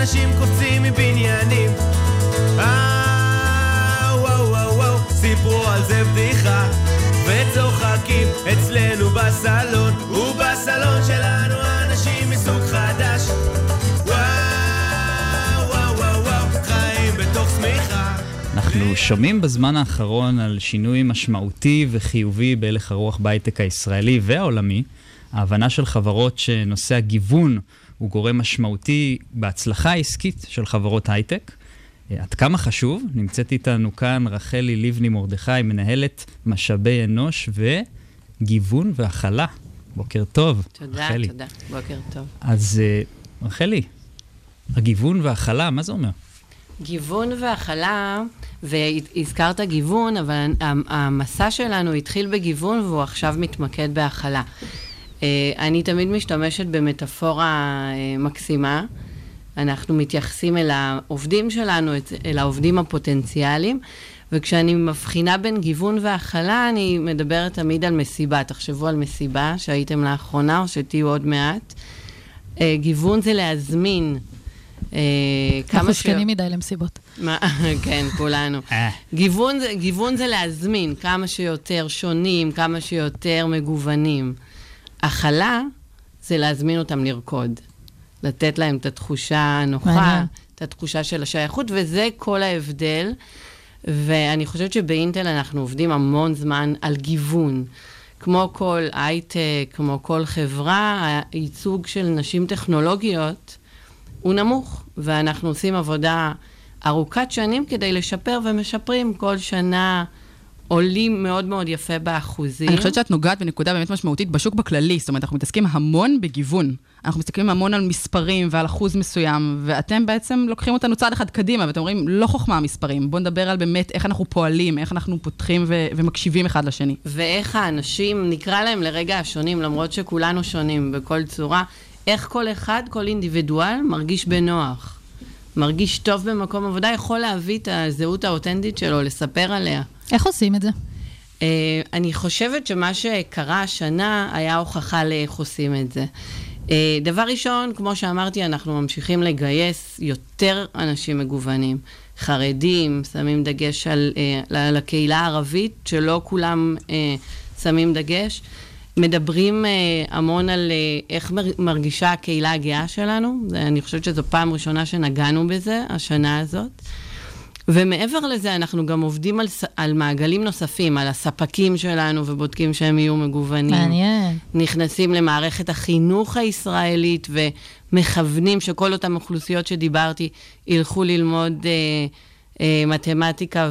אנשים קופצים מבניינים. אה, וואו וואו וואו, סיפרו על זה בדיחה. וצוחקים אצלנו בסלון. ובסלון שלנו אנשים מסוג חדש. וואו וואו וואו וואו, חיים בתוך שמיכה. אנחנו שומעים בזמן האחרון על שינוי משמעותי וחיובי בהלך הרוח בהייטק הישראלי והעולמי. ההבנה של חברות שנושא הגיוון הוא גורם משמעותי בהצלחה העסקית של חברות הייטק. אה, עד כמה חשוב? נמצאת איתנו כאן רחלי לבני מרדכי, מנהלת משאבי אנוש וגיוון והכלה. בוקר טוב, תודה, רחלי. תודה. בוקר טוב. אז אה, רחלי, הגיוון והכלה, מה זה אומר? גיוון והכלה, והזכרת גיוון, אבל המסע שלנו התחיל בגיוון והוא עכשיו מתמקד בהכלה. אה, אני תמיד משתמשת במטאפורה אה, מקסימה. אנחנו מתייחסים אל העובדים שלנו, אל העובדים הפוטנציאליים, וכשאני מבחינה בין גיוון והכלה, אני מדברת תמיד על מסיבה. תחשבו על מסיבה שהייתם לאחרונה או שתהיו עוד מעט. אה, גיוון זה להזמין כמה אנחנו. זקנים מדי למסיבות. כן, כולנו. גיוון זה להזמין כמה שיותר שונים, כמה שיותר מגוונים. הכלה זה להזמין אותם לרקוד. לתת להם את התחושה הנוחה. את התחושה של השייכות, וזה כל ההבדל. ואני חושבת שבאינטל אנחנו עובדים המון זמן על גיוון. כמו כל הייטק, כמו כל חברה, הייצוג של נשים טכנולוגיות הוא נמוך, ואנחנו עושים עבודה ארוכת שנים כדי לשפר ומשפרים כל שנה. עולים מאוד מאוד יפה באחוזים. אני חושבת שאת נוגעת בנקודה באמת משמעותית בשוק בכללי, זאת אומרת, אנחנו מתעסקים המון בגיוון. אנחנו מסתכלים המון על מספרים ועל אחוז מסוים, ואתם בעצם לוקחים אותנו צעד אחד קדימה, ואתם אומרים, לא חוכמה המספרים, בואו נדבר על באמת איך אנחנו פועלים, איך אנחנו פותחים ו- ומקשיבים אחד לשני. ואיך האנשים, נקרא להם לרגע השונים, למרות שכולנו שונים בכל צורה, איך כל אחד, כל אינדיבידואל, מרגיש בנוח. מרגיש טוב במקום עבודה, יכול להביא את הזהות האותנטית שלו, לספר עליה. איך עושים את זה? Uh, אני חושבת שמה שקרה השנה היה הוכחה לאיך עושים את זה. Uh, דבר ראשון, כמו שאמרתי, אנחנו ממשיכים לגייס יותר אנשים מגוונים. חרדים, שמים דגש על, uh, על הקהילה הערבית, שלא כולם uh, שמים דגש. מדברים uh, המון על uh, איך מר- מרגישה הקהילה הגאה שלנו. אני חושבת שזו פעם ראשונה שנגענו בזה, השנה הזאת. ומעבר לזה, אנחנו גם עובדים על, על מעגלים נוספים, על הספקים שלנו, ובודקים שהם יהיו מגוונים. מעניין. נכנסים למערכת החינוך הישראלית ומכוונים שכל אותן אוכלוסיות שדיברתי ילכו ללמוד אה, אה, מתמטיקה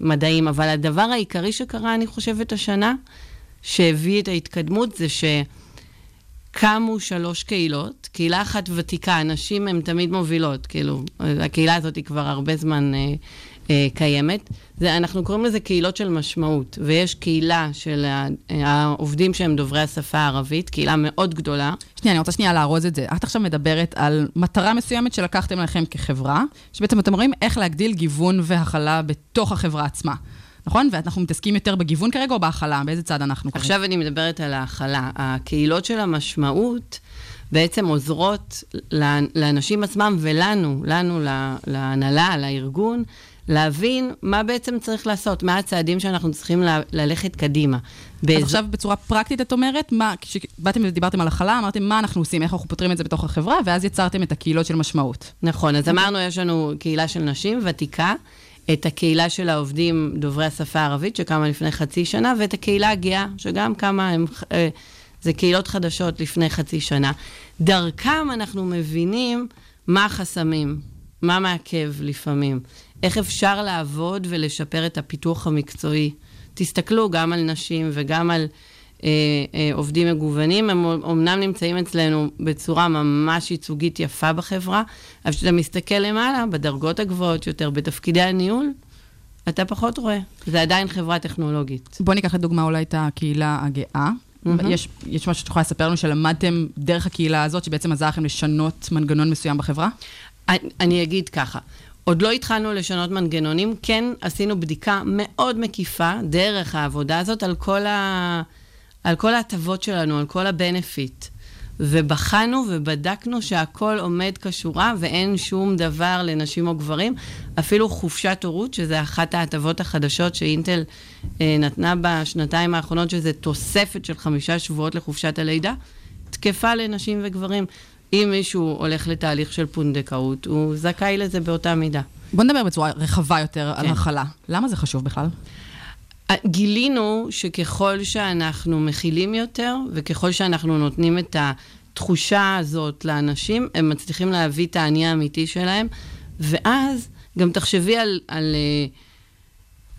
ומדעים. אבל הדבר העיקרי שקרה, אני חושבת, השנה, שהביא את ההתקדמות, זה שקמו שלוש קהילות. קהילה אחת ותיקה, נשים הן תמיד מובילות, כאילו, הקהילה הזאת היא כבר הרבה זמן אה, אה, קיימת. זה, אנחנו קוראים לזה קהילות של משמעות, ויש קהילה של ה- העובדים שהם דוברי השפה הערבית, קהילה מאוד גדולה. שנייה, אני רוצה שנייה לארוז את זה. את עכשיו מדברת על מטרה מסוימת שלקחתם לכם כחברה, שבעצם אתם אומרים איך להגדיל גיוון והכלה בתוך החברה עצמה. נכון? ואנחנו מתעסקים יותר בגיוון כרגע או בהכלה? באיזה צד אנחנו כרגע? עכשיו אני מדברת על ההכלה. הקהילות של המשמעות בעצם עוזרות לאנשים עצמם ולנו, לנו, להנהלה, לארגון, להבין מה בעצם צריך לעשות, מה הצעדים שאנחנו צריכים ל- ללכת קדימה. אז עכשיו בצורה פרקטית את אומרת, מה, כשבאתם ודיברתם על הכלה, אמרתם מה אנחנו עושים, איך אנחנו פותרים את זה בתוך החברה, ואז יצרתם את הקהילות של משמעות. נכון, אז אמרנו, יש לנו קהילה של נשים ותיקה, את הקהילה של העובדים דוברי השפה הערבית, שקמה לפני חצי שנה, ואת הקהילה הגאה, שגם קמה, הם, אה, זה קהילות חדשות לפני חצי שנה. דרכם אנחנו מבינים מה החסמים, מה מעכב לפעמים, איך אפשר לעבוד ולשפר את הפיתוח המקצועי. תסתכלו גם על נשים וגם על עובדים מגוונים, הם אומנם נמצאים אצלנו בצורה ממש ייצוגית יפה בחברה, אבל כשאתה מסתכל למעלה, בדרגות הגבוהות יותר, בתפקידי הניהול, אתה פחות רואה. זה עדיין חברה טכנולוגית. בואו ניקח לדוגמה אולי את הקהילה הגאה. מהמם. יש, יש משהו שאת יכולה לספר לנו שלמדתם דרך הקהילה הזאת, שבעצם עזר לכם לשנות מנגנון מסוים בחברה? אני, אני אגיד ככה, עוד לא התחלנו לשנות מנגנונים, כן עשינו בדיקה מאוד מקיפה דרך העבודה הזאת על כל, ה, על כל ההטבות שלנו, על כל ה-benefit. ובחנו ובדקנו שהכל עומד כשורה ואין שום דבר לנשים או גברים, אפילו חופשת הורות, שזה אחת ההטבות החדשות שאינטל אה, נתנה בשנתיים האחרונות, שזה תוספת של חמישה שבועות לחופשת הלידה, תקפה לנשים וגברים. אם מישהו הולך לתהליך של פונדקאות, הוא זכאי לזה באותה מידה. בואו נדבר בצורה רחבה יותר על כן. הכלה. למה זה חשוב בכלל? גילינו שככל שאנחנו מכילים יותר, וככל שאנחנו נותנים את התחושה הזאת לאנשים, הם מצליחים להביא את האני האמיתי שלהם, ואז גם תחשבי על, על, אה,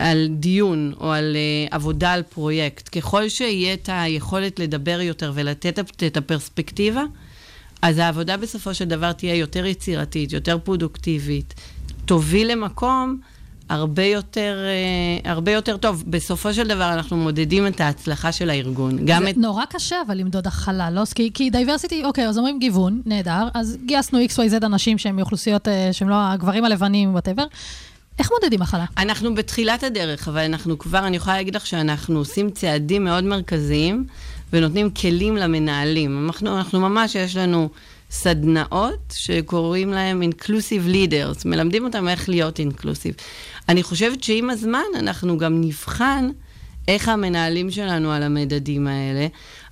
על דיון או על אה, עבודה על פרויקט. ככל שיהיה את היכולת לדבר יותר ולתת את- הפרספקטיבה, אז העבודה בסופו של דבר תהיה יותר יצירתית, יותר פרודוקטיבית, תוביל למקום הרבה יותר, אה, הרבה יותר טוב. בסופו של דבר אנחנו מודדים את ההצלחה של הארגון. גם זה את... נורא קשה אבל למדוד הכלה, לא? כי, כי diversity, אוקיי, אז אומרים גיוון, נהדר, אז גייסנו XYZ אנשים שהם מאוכלוסיות, אה, שהם לא הגברים הלבנים, whatever. איך מודדים הכלה? אנחנו בתחילת הדרך, אבל אנחנו כבר, אני יכולה להגיד לך שאנחנו עושים צעדים מאוד מרכזיים ונותנים כלים למנהלים. אנחנו, אנחנו ממש, יש לנו סדנאות שקוראים להם Inclusive Leaders, מלמדים אותם איך להיות Inclusive. אני חושבת שעם הזמן אנחנו גם נבחן איך המנהלים שלנו על המדדים האלה.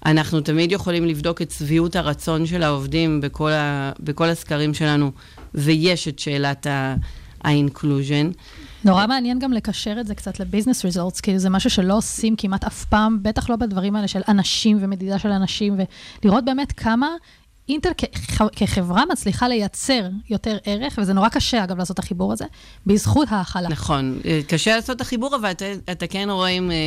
אנחנו תמיד יכולים לבדוק את שביעות הרצון של העובדים בכל, ה, בכל הסקרים שלנו, ויש את שאלת ה-inclusion. נורא מעניין גם לקשר את זה קצת לביזנס ריזולטס, כי זה משהו שלא עושים כמעט אף פעם, בטח לא בדברים האלה של אנשים ומדידה של אנשים, ולראות באמת כמה אינטל כ- כחברה מצליחה לייצר יותר ערך, וזה נורא קשה, אגב, לעשות את החיבור הזה, בזכות ההכלה. נכון, אה, קשה לעשות את החיבור, אבל אתה, אתה כן רואה אם אה, אה,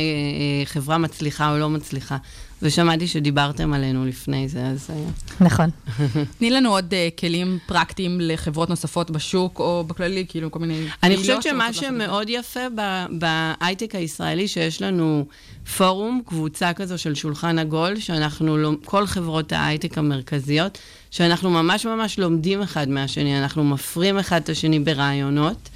חברה מצליחה או לא מצליחה. ושמעתי שדיברתם עלינו לפני זה, אז... אה, נכון. תני לנו עוד uh, כלים פרקטיים לחברות נוספות בשוק, או בכללי, כאילו, כל מיני... אני חושבת שמה. שמאוד יפה ב- בהייטק הישראלי, שיש לנו פורום, קבוצה כזו של שולחן עגול, שאנחנו, כל חברות ההייטק המרכזיות, שאנחנו ממש ממש לומדים אחד מהשני, אנחנו מפרים אחד את השני ברעיונות.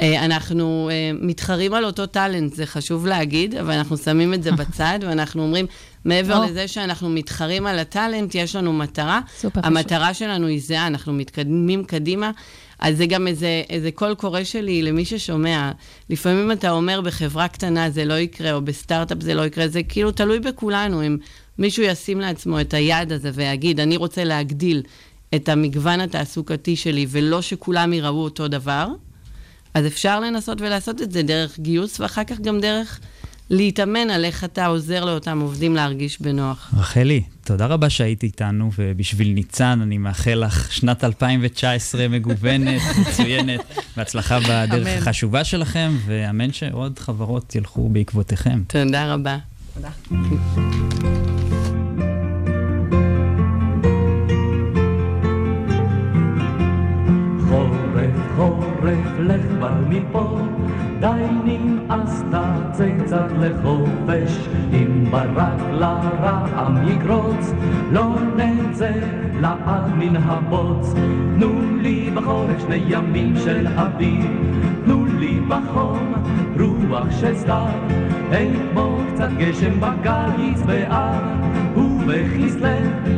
אה, אנחנו מתחרים על אותו טאלנט, זה חשוב להגיד, אבל אנחנו שמים את זה בצד, ואנחנו אומרים, מעבר או. לזה שאנחנו מתחרים על ה-talent, יש לנו מטרה. סופר חשוב. המטרה שלנו היא זהה, אנחנו מתקדמים קדימה. אז זה גם איזה, איזה קול קורא שלי למי ששומע. לפעמים אתה אומר בחברה קטנה זה לא יקרה, או בסטארט-אפ זה לא יקרה, זה כאילו תלוי בכולנו. אם מישהו ישים לעצמו את היעד הזה ויגיד, אני רוצה להגדיל את המגוון התעסוקתי שלי, ולא שכולם יראו אותו דבר, אז אפשר לנסות ולעשות את זה דרך גיוס, ואחר כך גם דרך להתאמן על איך אתה עוזר לאותם עובדים להרגיש בנוח. רחלי, תודה רבה שהיית איתנו, ובשביל ניצן אני מאחל לך שנת 2019 מגוונת, מצוינת, והצלחה בדרך אמן. החשובה שלכם, ואמן שעוד חברות ילכו בעקבותיכם. תודה רבה. תודה. חורף, חורף, לך כבר מפה, די נמאס, תצא קצת לחופש, אם ברק לרעם יקרוץ, לא נצא לעד מן הבוץ. תנו לי בחורף שני ימים של אביב, תנו לי בחום רוח של סתיו, אין כמו קצת גשם בקיץ באב, ובכסלו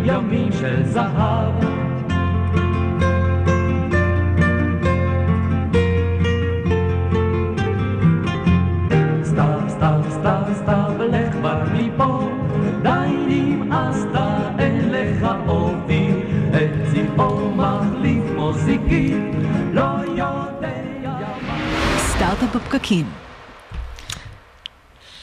ימים של זהב. בפקקים.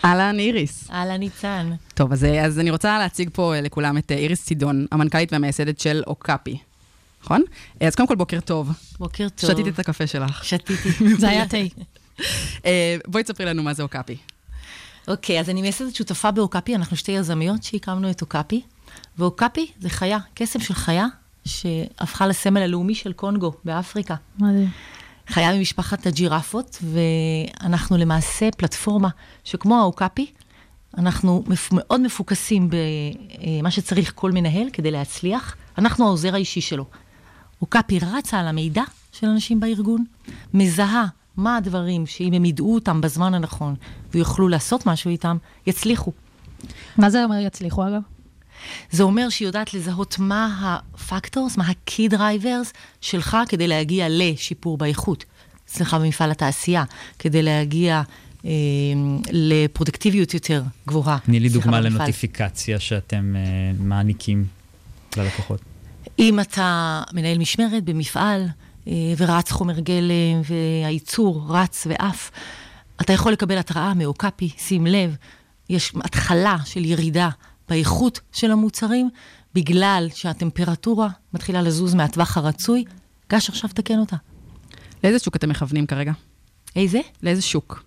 אהלן, איריס. אהלן, ניצן. טוב, אז, אז אני רוצה להציג פה אה, לכולם את אה, איריס צידון, המנכ"לית והמייסדת של אוקאפי. נכון? אה, אז קודם כל, בוקר טוב. בוקר טוב. שתית את הקפה שלך. שתיתי. זה היה תה. אה, בואי תספרי לנו מה זה אוקאפי. אוקיי, אז אני מייסדת שותפה באוקאפי, אנחנו שתי יזמיות שהקמנו את אוקאפי, ואוקאפי זה חיה, קסם של חיה, שהפכה לסמל הלאומי של קונגו באפריקה. מדהים. חיה ממשפחת הג'ירפות, ואנחנו למעשה פלטפורמה שכמו האוקאפי, אנחנו. מאוד מפוקסים במה שצריך כל מנהל כדי להצליח. אנחנו העוזר האישי שלו. אוקאפי רצה על המידע של אנשים בארגון, מזהה מה הדברים שאם הם ידעו אותם בזמן הנכון ויוכלו לעשות משהו איתם, יצליחו. מה זה אומר יצליחו, אגב? זה אומר שהיא יודעת לזהות מה הפקטורס, מה ה-key drivers שלך כדי להגיע לשיפור באיכות. אצלך במפעל התעשייה, כדי להגיע אה, לפרודקטיביות יותר גבוהה. תני לי דוגמה במפעל. לנוטיפיקציה שאתם אה, מעניקים ללקוחות. אם אתה מנהל משמרת במפעל אה, ורץ חומר גלם והייצור רץ ועף, אתה יכול לקבל התראה מאוקאפי, שים לב, יש התחלה של ירידה באיכות של המוצרים, בגלל שהטמפרטורה מתחילה לזוז מהטווח הרצוי, גש עכשיו תקן אותה. לאיזה שוק אתם מכוונים כרגע? איזה? לאיזה שוק?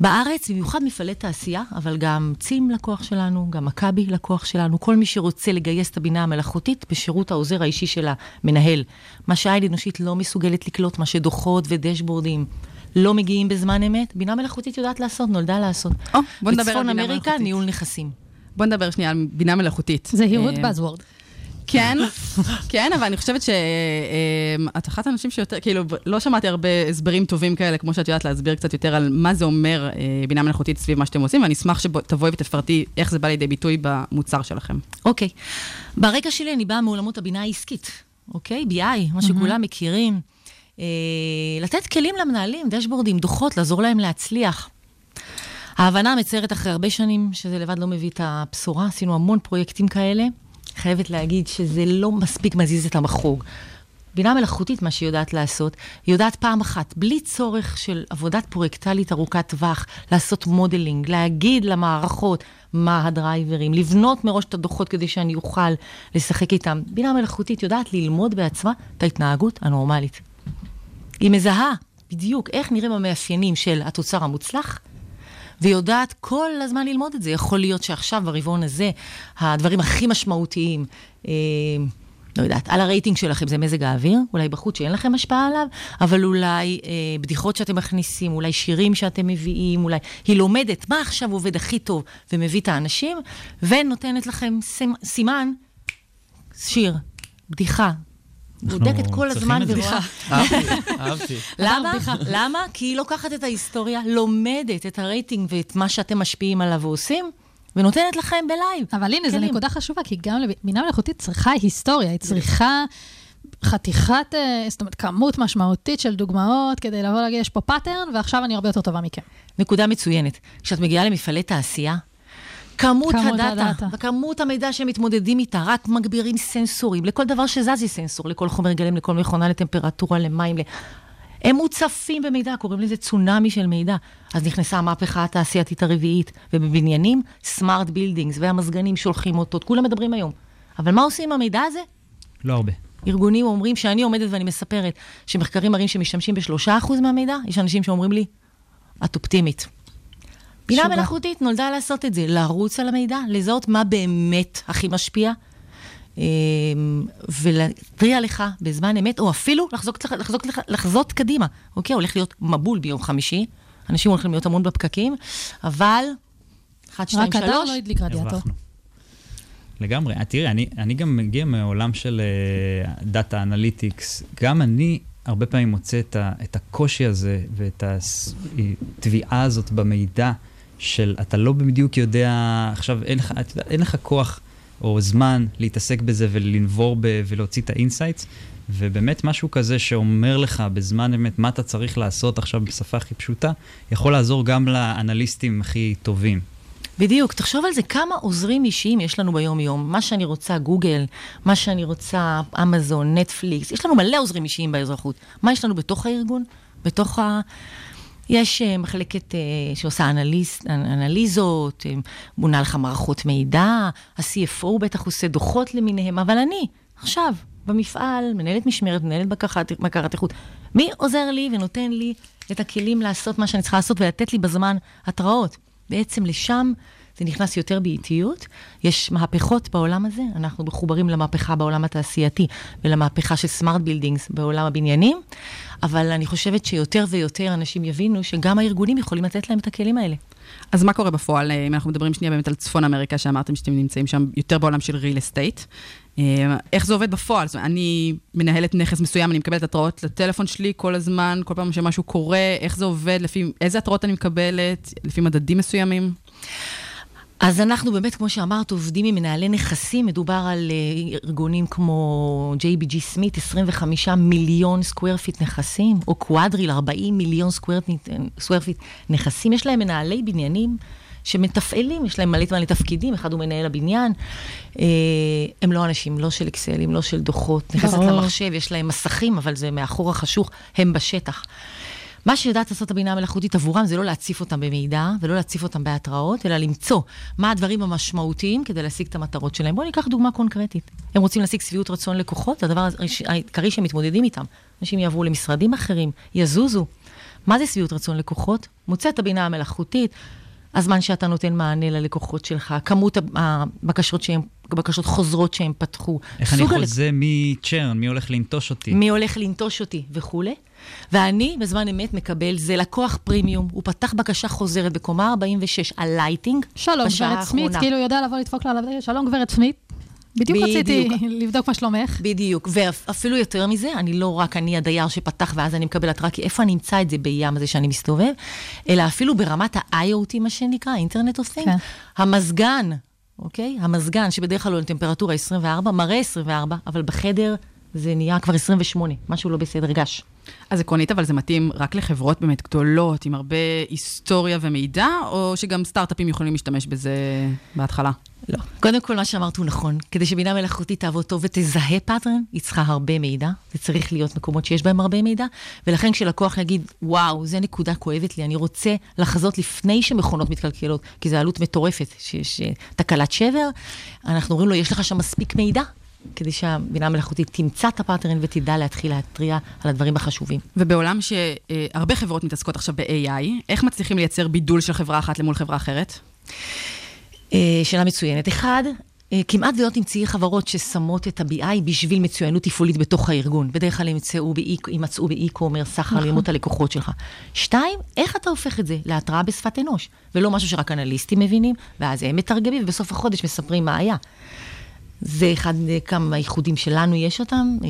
בארץ, במיוחד מפעלי תעשייה, אבל גם צים לקוח שלנו, גם מכבי לקוח שלנו, כל מי שרוצה לגייס את הבינה המלאכותית בשירות העוזר האישי של המנהל. מה שהעין אנושית לא מסוגלת לקלוט, מה שדוחות ודשבורדים לא מגיעים בזמן אמת, בינה מלאכותית יודעת לעשות, נולדה לעשות. או, בוא נדבר על בצפון בינה אמריקה, מלאכותית. ניהול נכסים. בוא נדבר שנייה על בינה מלאכותית. זהירות אה, buzzword. כן, כן, אבל אני חושבת שאת אחת האנשים שיותר, כאילו, לא שמעתי הרבה הסברים טובים כאלה, כמו שאת יודעת להסביר קצת יותר על מה זה אומר אה, בינה מלאכותית סביב מה שאתם עושים, ואני אשמח שתבואי ותפרטי איך זה בא לידי ביטוי במוצר שלכם. אוקיי. ברקע שלי אני באה מעולמות הבינה העסקית, אוקיי? BI, מה שכולם מכירים. אה, לתת כלים למנהלים, דשבורדים, דוחות, לעזור להם להצליח. ההבנה המצערת אחרי הרבה שנים, שזה לבד לא מביא את הבשורה, עשינו המון פרויקטים כאלה. חייבת להגיד שזה לא מספיק מזיז את המחוג. בינה מלאכותית, מה שהיא יודעת לעשות, היא יודעת פעם אחת, בלי צורך של עבודת פרויקטלית ארוכת טווח, לעשות modeling, להגיד למערכות מה ה-driverים, לבנות מראש את הדוחות כדי שאני אוכל לשחק איתם. בינה מלאכותית יודעת ללמוד בעצמה את ההתנהגות הנורמלית. היא מזהה בדיוק איך נראים המאפיינים של התוצר המוצלח, והיא יודעת כל הזמן ללמוד את זה. יכול להיות שעכשיו, ברבעון הזה, הדברים הכי משמעותיים, אה, לא יודעת, על הרייטינג שלכם זה מזג האוויר, אולי בחוץ שאין לכם השפעה עליו, אבל אולי אה, בדיחות שאתם מכניסים, אולי שירים שאתם מביאים, אולי היא לומדת מה עכשיו עובד הכי טוב ומביא את האנשים, ונותנת לכם סימ- סימן, שיר, בדיחה. בודקת כל הזמן. ורואה. אהבתי. למה? למה? כי היא לוקחת את ההיסטוריה, לומדת את הרייטינג ואת מה שאתם משפיעים עליו ועושים, ונותנת לכם ב-live. אבל הנה, זו. נקודה חשובה, כי גם בינה מלאכותית צריכה היסטוריה, היא צריכה חתיכת, אה, זאת אומרת, כמות משמעותית של דוגמאות כדי לבוא להגיד, יש פה pattern, ועכשיו אני הרבה יותר טובה מכם. נקודה מצוינת. כשאת מגיעה למפעלי תעשייה, כמות, כמות הדאטה, הדאטה. וכמות המידע שהם מתמודדים איתה, רק מגבירים סנסורים. לכל דבר שזז יש סנסור, לכל חומר גלם, לכל מכונה, לטמפרטורה, למים. ל... הם מוצפים במידע, קוראים לזה צונאמי של מידע. אז נכנסה המהפכה התעשייתית הרביעית, ובבניינים, סמארט בילדינגס, והמזגנים שולחים אותות, כולם מדברים היום. אבל מה עושים עם המידע הזה? לא הרבה. ארגונים אומרים שאני עומדת ואני מספרת שמחקרים מראים שמשתמשים בשלושה אחוז מהמידע, יש אנשים שאומרים לי, את אופטימית. בינה. מלאכותית נולדה לעשות את זה, לרוץ על המידע, לזהות מה באמת הכי משפיע, אמ, ולהתריע לך בזמן אמת, או אפילו לחזות, לחזות, לחזות קדימה. אוקיי, הולך להיות מבול ביום חמישי, אנשים הולכים להיות המון בפקקים, אבל, אחת, שתיים, רק שלוש, לא הדליק רדיאטור. לגמרי. אה, תראי, אני, אני גם מגיע מעולם של data analytics. גם אני הרבה פעמים מוצא את, ה, את הקושי הזה ואת התביעה הזאת במידע של אתה לא בדיוק יודע, עכשיו אין לך, יודע, אין לך כוח או זמן להתעסק בזה ולנבור ב, ולהוציא את ה-insights. ובאמת משהו כזה שאומר לך בזמן אמת מה אתה צריך לעשות עכשיו בשפה הכי פשוטה, יכול לעזור גם לאנליסטים הכי טובים. בדיוק, תחשוב על זה, כמה עוזרים אישיים יש לנו ביום-יום. מה שאני רוצה, גוגל, מה שאני רוצה, אמזון, נטפליקס, יש לנו מלא עוזרים אישיים באזרחות. מה יש לנו בתוך הארגון? בתוך ה... יש uh, מחלקת uh, שעושה אנליז, אנליזות, uh, בונה לך מערכות מידע, ה-CFO בטח עושה דוחות למיניהם, אבל אני, עכשיו, במפעל, מנהלת משמרת, מנהלת בקרת, בקרת איכות, מי עוזר לי ונותן לי את הכלים לעשות מה שאני צריכה לעשות ולתת לי בזמן התראות? בעצם לשם זה נכנס יותר באיטיות. יש מהפכות בעולם הזה, אנחנו מחוברים למהפכה בעולם התעשייתי ולמהפכה של סמארט בילדינגס בעולם הבניינים, אבל אני חושבת שיותר ויותר אנשים יבינו שגם הארגונים יכולים לתת להם את הכלים האלה. אז מה קורה בפועל, אה, אם אנחנו מדברים שנייה באמת על צפון אמריקה, שאמרתם שאתם נמצאים שם יותר בעולם של real estate, אה, איך זה עובד בפועל? זאת אומרת, אני מנהלת נכס מסוים, אני מקבלת התראות לטלפון שלי כל הזמן, כל פעם שמשהו קורה, איך זה עובד, לפי איזה התראות אני מקבלת, לפי מדדים מסוימים? אז אנחנו באמת, כמו שאמרת, עובדים עם מנהלי נכסים. מדובר על אה, ארגונים כמו JBG Smith, 25 מיליון square feet נכסים, או QuadReal, 40 מיליון square feet נכסים. יש להם מנהלי בניינים שמתפעלים, יש להם מלא מלא תפקידים, אחד הוא מנהל הבניין. אה, הם לא אנשים, לא של אקסלים, לא של דוחות. נכנסת. למחשב, יש להם מסכים, אבל זה מאחור החשוך, הם בשטח. מה שיודעת לעשות הבינה המלאכותית עבורם זה לא להציף אותם במידע ולא להציף אותם בהתראות, אלא למצוא מה הדברים המשמעותיים כדי להשיג את המטרות שלהם. בואו ניקח דוגמה קונקרטית. הם רוצים להשיג שביעות רצון לקוחות, זה הדבר העיקרי שהם מתמודדים איתם. אנשים יעברו למשרדים אחרים, יזוזו. מה זה שביעות רצון לקוחות? מוצא את הבינה המלאכותית, הזמן שאתה נותן מענה ללקוחות שלך, כמות הבקשות שהם, בקשות חוזרות שהם פתחו. איך אני סוג הלק- חוזה מי צ'רן, מי הולך לנטוש אותי. מי הולך לנטוש אותי וכולי. ואני בזמן אמת מקבל, זה לקוח פרימיום, הוא פתח בקשה חוזרת בקומה 46 על לייטינג. שלום, בשעה גברת סמית, האחרונה. כאילו יודע לבוא לדפוק לה, על שלום, גברת סמית. בדיוק רציתי לבדוק מה שלומך. בדיוק, ואפילו יותר מזה, אני לא רק אני הדייר שפתח ואז אני מקבל התראה, כי איפה אני אמצא את זה בים הזה שאני מסתובב, אלא אפילו ברמת ה-IoT, מה שנקרא, אינטרנט Things, כן. המזגן, אוקיי? המזגן, שבדרך כלל הוא על טמפרטורה 24, מראה 24, אבל בחדר זה נהיה כבר 28, משהו לא בסדר גש. אז עקרונית, אבל זה מתאים רק לחברות באמת גדולות, עם הרבה היסטוריה ומידע, או שגם סטארט-אפים יכולים להשתמש בזה בהתחלה? לא. קודם כל, מה שאמרת הוא נכון. כדי שבינה מלאכותית תעבוד טוב ותזהה pattern, היא צריכה הרבה מידע. זה צריך להיות מקומות שיש בהם הרבה מידע. ולכן כשלקוח יגיד, וואו, זו נקודה כואבת לי, אני רוצה לחזות לפני שמכונות מתקלקלות, כי זו עלות מטורפת, שיש אה, תקלת שבר, אנחנו אומרים לו, יש לך שם מספיק מידע. כדי שהבינה המלאכותית תמצא את ה-pattern ותדע להתחיל להתריע על הדברים החשובים. ובעולם שהרבה חברות מתעסקות עכשיו ב-AI, איך מצליחים לייצר בידול של חברה אחת למול חברה אחרת? אה, שאלה מצוינת. אחד, אה, כמעט ולא תמצאי חברות ששמות את ה-BI בשביל מצוינות תפעולית בתוך הארגון. בדרך כלל ימצאו יימצאו ב-e-commerce, סחר נכון. לימוד הלקוחות שלך. שתיים, איך אתה הופך את זה להתראה בשפת אנוש, ולא משהו שרק אנליסטים מבינים, ואז הם מתרגמים, ובסוף החודש מספרים מה היה. זה אחד אה, כמה ייחודים שלנו יש אותם. אה,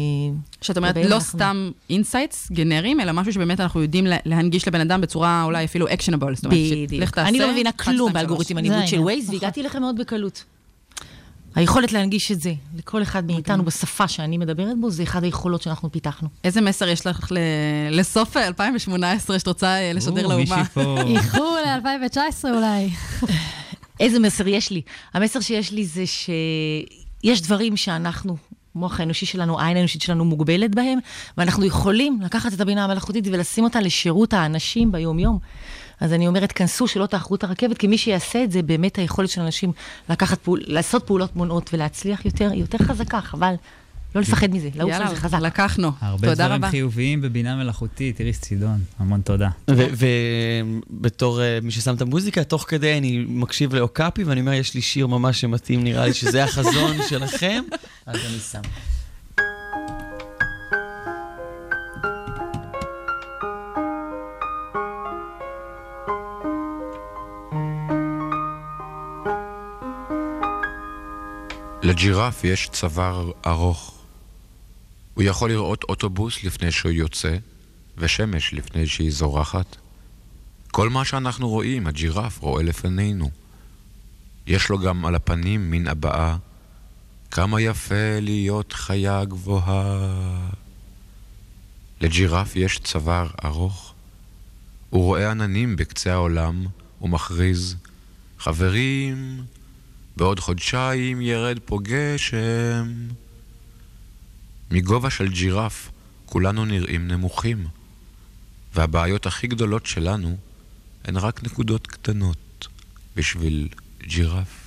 שאת אומרת, לא אנחנו- סתם insights גנריים, אלא משהו שבאמת אנחנו יודעים לה- להנגיש לבן אדם בצורה אולי אפילו actionable. זאת אומרת, ש- בדיוק. לך תעשה, אני לא מבינה כלום באלגוריתם. הניווט של. Waze, והגעתי אליכם מאוד בקלות. היכולת להנגיש את זה לכל אחד מאיתנו בשפה שאני מדברת בו, זה אחד היכולות שאנחנו פיתחנו. איזה מסר יש לך ל- לסוף 2018 שאת רוצה אה, לשדר לאומה? איחור ל-2019 אולי. איזה מסר יש לי? המסר שיש לי זה שיש דברים שאנחנו, המוח האנושי שלנו, העין האנושית שלנו מוגבלת בהם, ואנחנו יכולים לקחת את הבינה המלאכותית ולשים אותה לשירות האנשים ביום-יום. אז אני אומרת, כנסו, שלא תאחרו את הרכבת, כי מי שיעשה את זה, באמת היכולת של אנשים לקחת פעול, לעשות פעולות מונעות ולהצליח יותר, היא יותר חזקה, חבל. לא לפחד מזה, לעוף על זה חזק. לקחנו. הרבה תודה דברים רבה. חיוביים בבינה מלאכותית, איריס צידון, המון תודה. ובתור אה, מי ששם את המוזיקה, תוך כדי אני מקשיב לאוקאפי ואני אומר, יש לי שיר ממש שמתאים, נראה לי שזה החזון שלכם, אז אני שם. לג'ירף יש צוואר ארוך. הוא יכול לראות אוטובוס לפני שהוא יוצא, ושמש לפני שהיא זורחת. כל מה שאנחנו רואים, הג'ירף רואה לפנינו. יש לו גם על הפנים מין הבעה, כמה יפה להיות חיה גבוהה. לג'ירף יש צוואר ארוך. הוא רואה עננים בקצה העולם ומכריז, חברים, בעוד חודשיים ירד פה גשם. מגובה של ג'ירף כולנו נראים נמוכים, והבעיות הכי גדולות שלנו הן רק נקודות קטנות בשביל ג'ירף.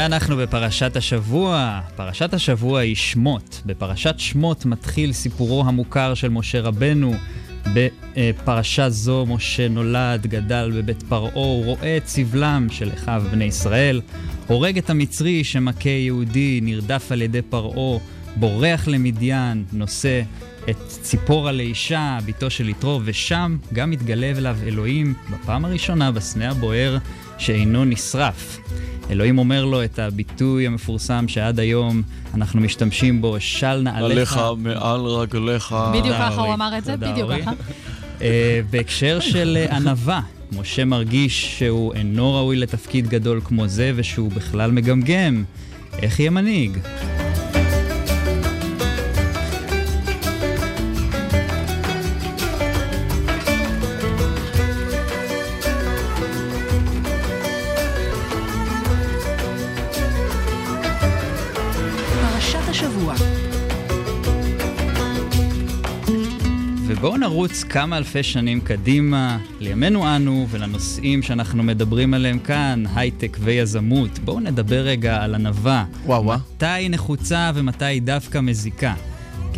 ואנחנו בפרשת השבוע. פרשת השבוע היא שמות. בפרשת שמות מתחיל סיפורו המוכר של משה רבנו. בפרשה זו משה נולד, גדל בבית פרעה, הוא רואה את סבלם של אחיו בני ישראל, הורג את המצרי שמכה יהודי, נרדף על ידי פרעה, בורח למדיין, נושא את ציפורה לאישה, בתו של יתרו, ושם גם מתגלה אליו אלוהים בפעם הראשונה בסנה הבוער שאינו נשרף. אלוהים אומר לו את הביטוי המפורסם שעד היום אנחנו משתמשים בו, של נעליך. עליך מעל רגליך. בדיוק ככה הוא. אמר את זה, בדיוק. ככה. אה, בהקשר של ענווה, משה מרגיש שהוא אינו ראוי לתפקיד גדול כמו זה ושהוא בכלל מגמגם. איך יהיה מנהיג? נרוץ כמה אלפי שנים קדימה, לימינו אנו ולנושאים שאנחנו מדברים עליהם כאן, הייטק ויזמות. בואו נדבר רגע על ענווה. וואו וואו. מתי היא נחוצה ומתי היא דווקא מזיקה.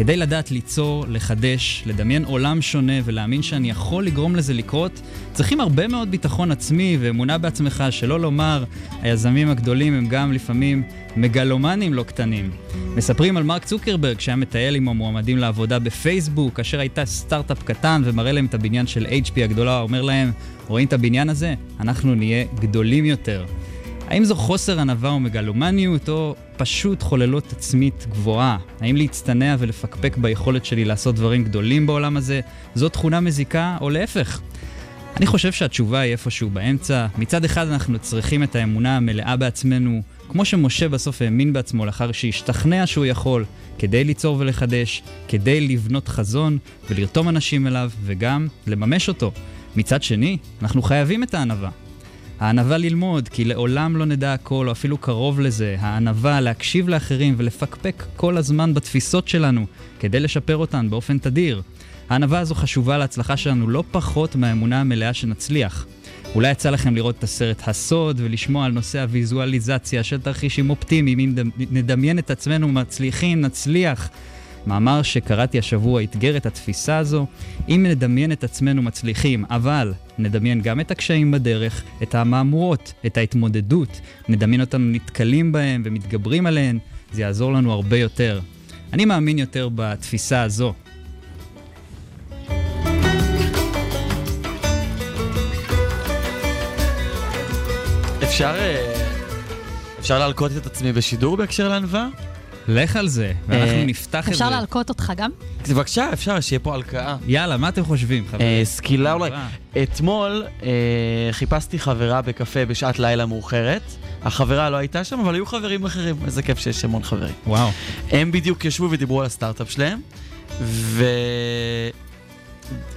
כדי לדעת ליצור, לחדש, לדמיין עולם שונה ולהאמין שאני יכול לגרום לזה לקרות, צריכים הרבה מאוד ביטחון עצמי ואמונה בעצמך, שלא לומר, היזמים הגדולים הם גם לפעמים מגלומנים לא קטנים. מספרים על מרק צוקרברג שהיה מטייל עם המועמדים לעבודה בפייסבוק, כאשר הייתה סטארט-אפ קטן ומראה להם את הבניין של HP הגדולה, אומר להם, רואים את הבניין הזה? אנחנו נהיה גדולים יותר. האם זו חוסר ענווה או מגלומניות, או פשוט חוללות עצמית גבוהה? האם להצטנע ולפקפק ביכולת שלי לעשות דברים גדולים בעולם הזה, זו תכונה מזיקה, או להפך? אני חושב שהתשובה היא איפשהו באמצע. מצד אחד אנחנו צריכים את האמונה המלאה בעצמנו, כמו שמשה בסוף האמין בעצמו לאחר שהשתכנע שהוא יכול, כדי ליצור ולחדש, כדי לבנות חזון ולרתום אנשים אליו, וגם לממש אותו. מצד שני, אנחנו חייבים את הענווה. הענווה ללמוד, כי לעולם לא נדע הכל, או אפילו קרוב לזה. הענווה להקשיב לאחרים ולפקפק כל הזמן בתפיסות שלנו, כדי לשפר אותן באופן תדיר. הענווה הזו חשובה להצלחה שלנו לא פחות מהאמונה המלאה שנצליח. אולי יצא לכם לראות את הסרט הסוד ולשמוע על נושא הוויזואליזציה של תרחישים אופטימיים, אם נדמיין את עצמנו מצליחים, נצליח. מאמר שקראתי השבוע אתגר את התפיסה הזו. אם נדמיין את עצמנו מצליחים, אבל נדמיין גם את הקשיים בדרך, את המהמורות, את ההתמודדות, נדמיין אותנו נתקלים בהם ומתגברים עליהן, זה יעזור לנו הרבה יותר. אני מאמין יותר בתפיסה הזו. אפשר, אה, אפשר להלקוט את עצמי בשידור בהקשר לענווה? לך על זה, ואנחנו אה, נפתח את זה. אפשר להלקוט אותך גם? בבקשה, אפשר, שיהיה פה הלקאה. יאללה, מה אתם חושבים, חברים? אה, סקילה אולי. אתמול אה, חיפשתי חברה בקפה בשעת לילה מאוחרת. החברה לא הייתה שם, אבל היו חברים אחרים. איזה כיף שיש המון חברים. וואו. הם בדיוק ישבו ודיברו על הסטארט-אפ שלהם,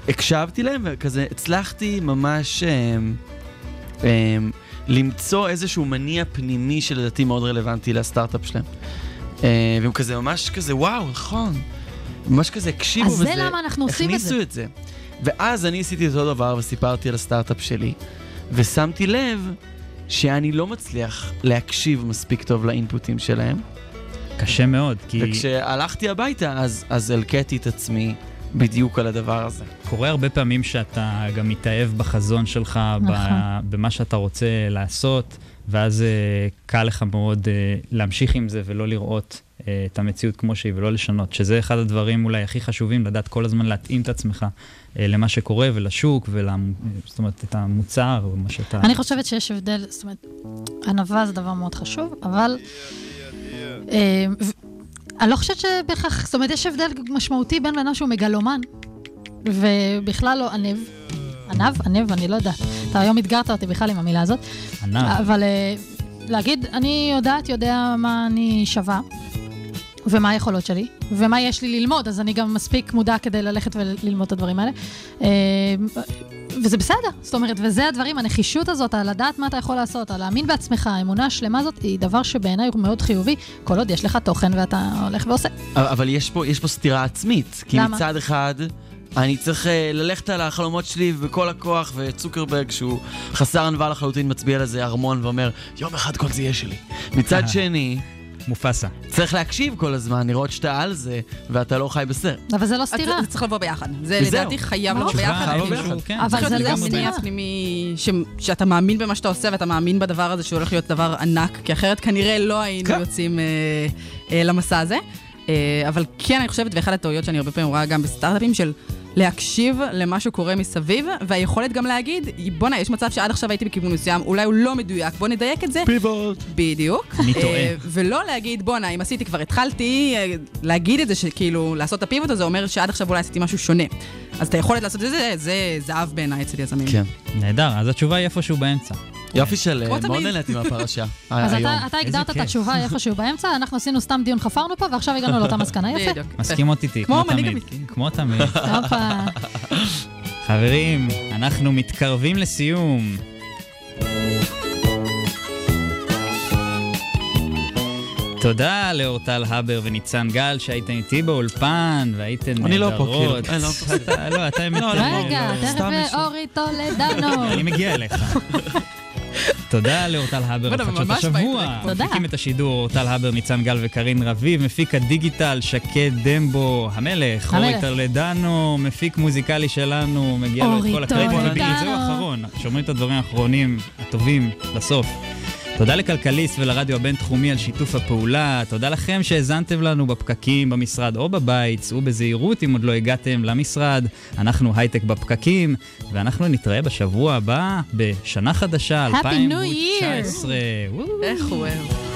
והקשבתי להם, וכזה הצלחתי ממש אה, אה, למצוא איזשהו מניע פנימי שלדעתי מאוד רלוונטי לסטארט-אפ שלהם. אה, והם כזה ממש כזה, וואו, נכון. ממש כזה הקשיבו אז וזה, זה למה אנחנו עושים את הכניסו זה. את זה. ואז אני עשיתי את אותו דבר וסיפרתי על הסטארט-אפ שלי, ושמתי לב שאני לא מצליח להקשיב מספיק טוב לאינפוטים שלהם. קשה מאוד, כי... וכשהלכתי הביתה, אז, אז הלקטתי את עצמי בדיוק על הדבר הזה. קורה הרבה פעמים שאתה גם מתאהב בחזון שלך, נכון. במה שאתה רוצה לעשות, ואז אה, קל לך מאוד אה, להמשיך עם זה ולא לראות אה, את המציאות כמו שהיא ולא לשנות, שזה אחד הדברים אולי הכי חשובים, לדעת כל הזמן להתאים את עצמך אה, למה שקורה ולשוק, ול... זאת אומרת, את המוצר, או מה שאתה... אני חושבת שיש הבדל, זאת אומרת, ענווה זה דבר מאוד חשוב, אבל... אני לא חושבת שבהכרח, זאת אומרת, יש הבדל משמעותי בין בן אדם שהוא מגלומן, ובכלל לא ענב. ענב? ענב? אני לא יודעת. אתה היום אתגרת אותי בכלל עם המילה הזאת. ענב. אבל אה, להגיד, אני יודעת, יודע מה אני שווה, ומה היכולות שלי, ומה יש לי ללמוד, אז אני גם מספיק מודע כדי ללכת וללמוד את הדברים האלה. אה, וזה בסדר, זאת אומרת, וזה הדברים, הנחישות הזאת, על לדעת מה אתה יכול לעשות, על להאמין בעצמך, האמונה השלמה הזאת, היא דבר שבעיניי הוא מאוד חיובי, כל עוד יש לך תוכן ואתה הולך ועושה. אבל יש פה, יש פה סתירה עצמית. כי למה? מצד אחד, אני צריך אה, ללכת על החלומות שלי בכל הכוח, וצוקרברג, שהוא חסר ענווה לחלוטין, מצביע על איזה ארמון ואומר, יום אחד כל זה יהיה שלי. מצד שני... מופסה. צריך להקשיב כל הזמן, לראות שאתה על זה, ואתה לא חי בסרט. אבל זה לא סתירה. זה צריך לבוא ביחד. זה. לדעתי חייב לבוא. ביחד. ביחד. כן. אבל זה לא סתירה. פנימי, שאתה מאמין במה שאתה עושה ואתה מאמין בדבר הזה שהולך להיות דבר ענק, כי אחרת כנראה לא היינו כן. יוצאים אה, אה, למסע הזה. אה, אבל כן, אני חושבת, ואחת הטעויות שאני הרבה פעמים רואה גם בסטארט-אפים, של להקשיב למה שקורה מסביב, והיכולת גם להגיד, בואנה, יש מצב שעד עכשיו הייתי בכיוון מסוים, אולי הוא לא מדויק, בוא נדייק את זה. פיבוט. בדיוק. אני טועה. אה, ולא להגיד, בואנה, אם עשיתי כבר התחלתי, אה, להגיד את זה, שכאילו, לעשות את הפיבוט הזה, אומר שעד עכשיו אולי עשיתי משהו שונה. אז את היכולת לעשות את זה, זה זהב בעיניי אצל יזמים. כן. נהדר, אז התשובה היא איפשהו באמצע. יופי של... אה, מאוד תמיד. נהניתי מהפרשה. אז. אתה, הגדרת את. התשובה איפשהו באמצע, אנחנו עשינו סתם דיון, חפרנו פה, ועכשיו הגענו לאותה מסקנה. יפה. מסכימות איתי, כמו תמיד. כמו תמיד. חברים, אנחנו מתקרבים לסיום. תודה לאורטל הבר וניצן גל שהייתם איתי באולפן והייתם אני לא פה, כאילו. נהדרות. אני לא פה. לא, אתה. לא, לא, אה, רגע, לא, תכף סתם מישהו. אורי טולדנו. אני מגיע אליך. תודה לאורטל הבר על חדשות השבוע. מפיקים את השידור אורטל הבר, ניצן גל וקרין רביב, מפיק הדיגיטל שקד דמבו, המלך, אורי. טרלדנו, מפיק מוזיקלי שלנו, מגיע לו את כל הקרדיט. טולדנו. ובגלל זה הוא האחרון, שומרים את הדברים האחרונים, הטובים, לסוף. תודה לכלכליסט ולרדיו הבינתחומי על שיתוף הפעולה. תודה לכם שהאזנתם לנו בפקקים במשרד או בבית. צאו בזהירות אם עוד לא הגעתם למשרד. אנחנו הייטק בפקקים, ואנחנו נתראה בשבוע הבא בשנה חדשה, Happy New 2019. Year. וואו. איך הוא אוהב.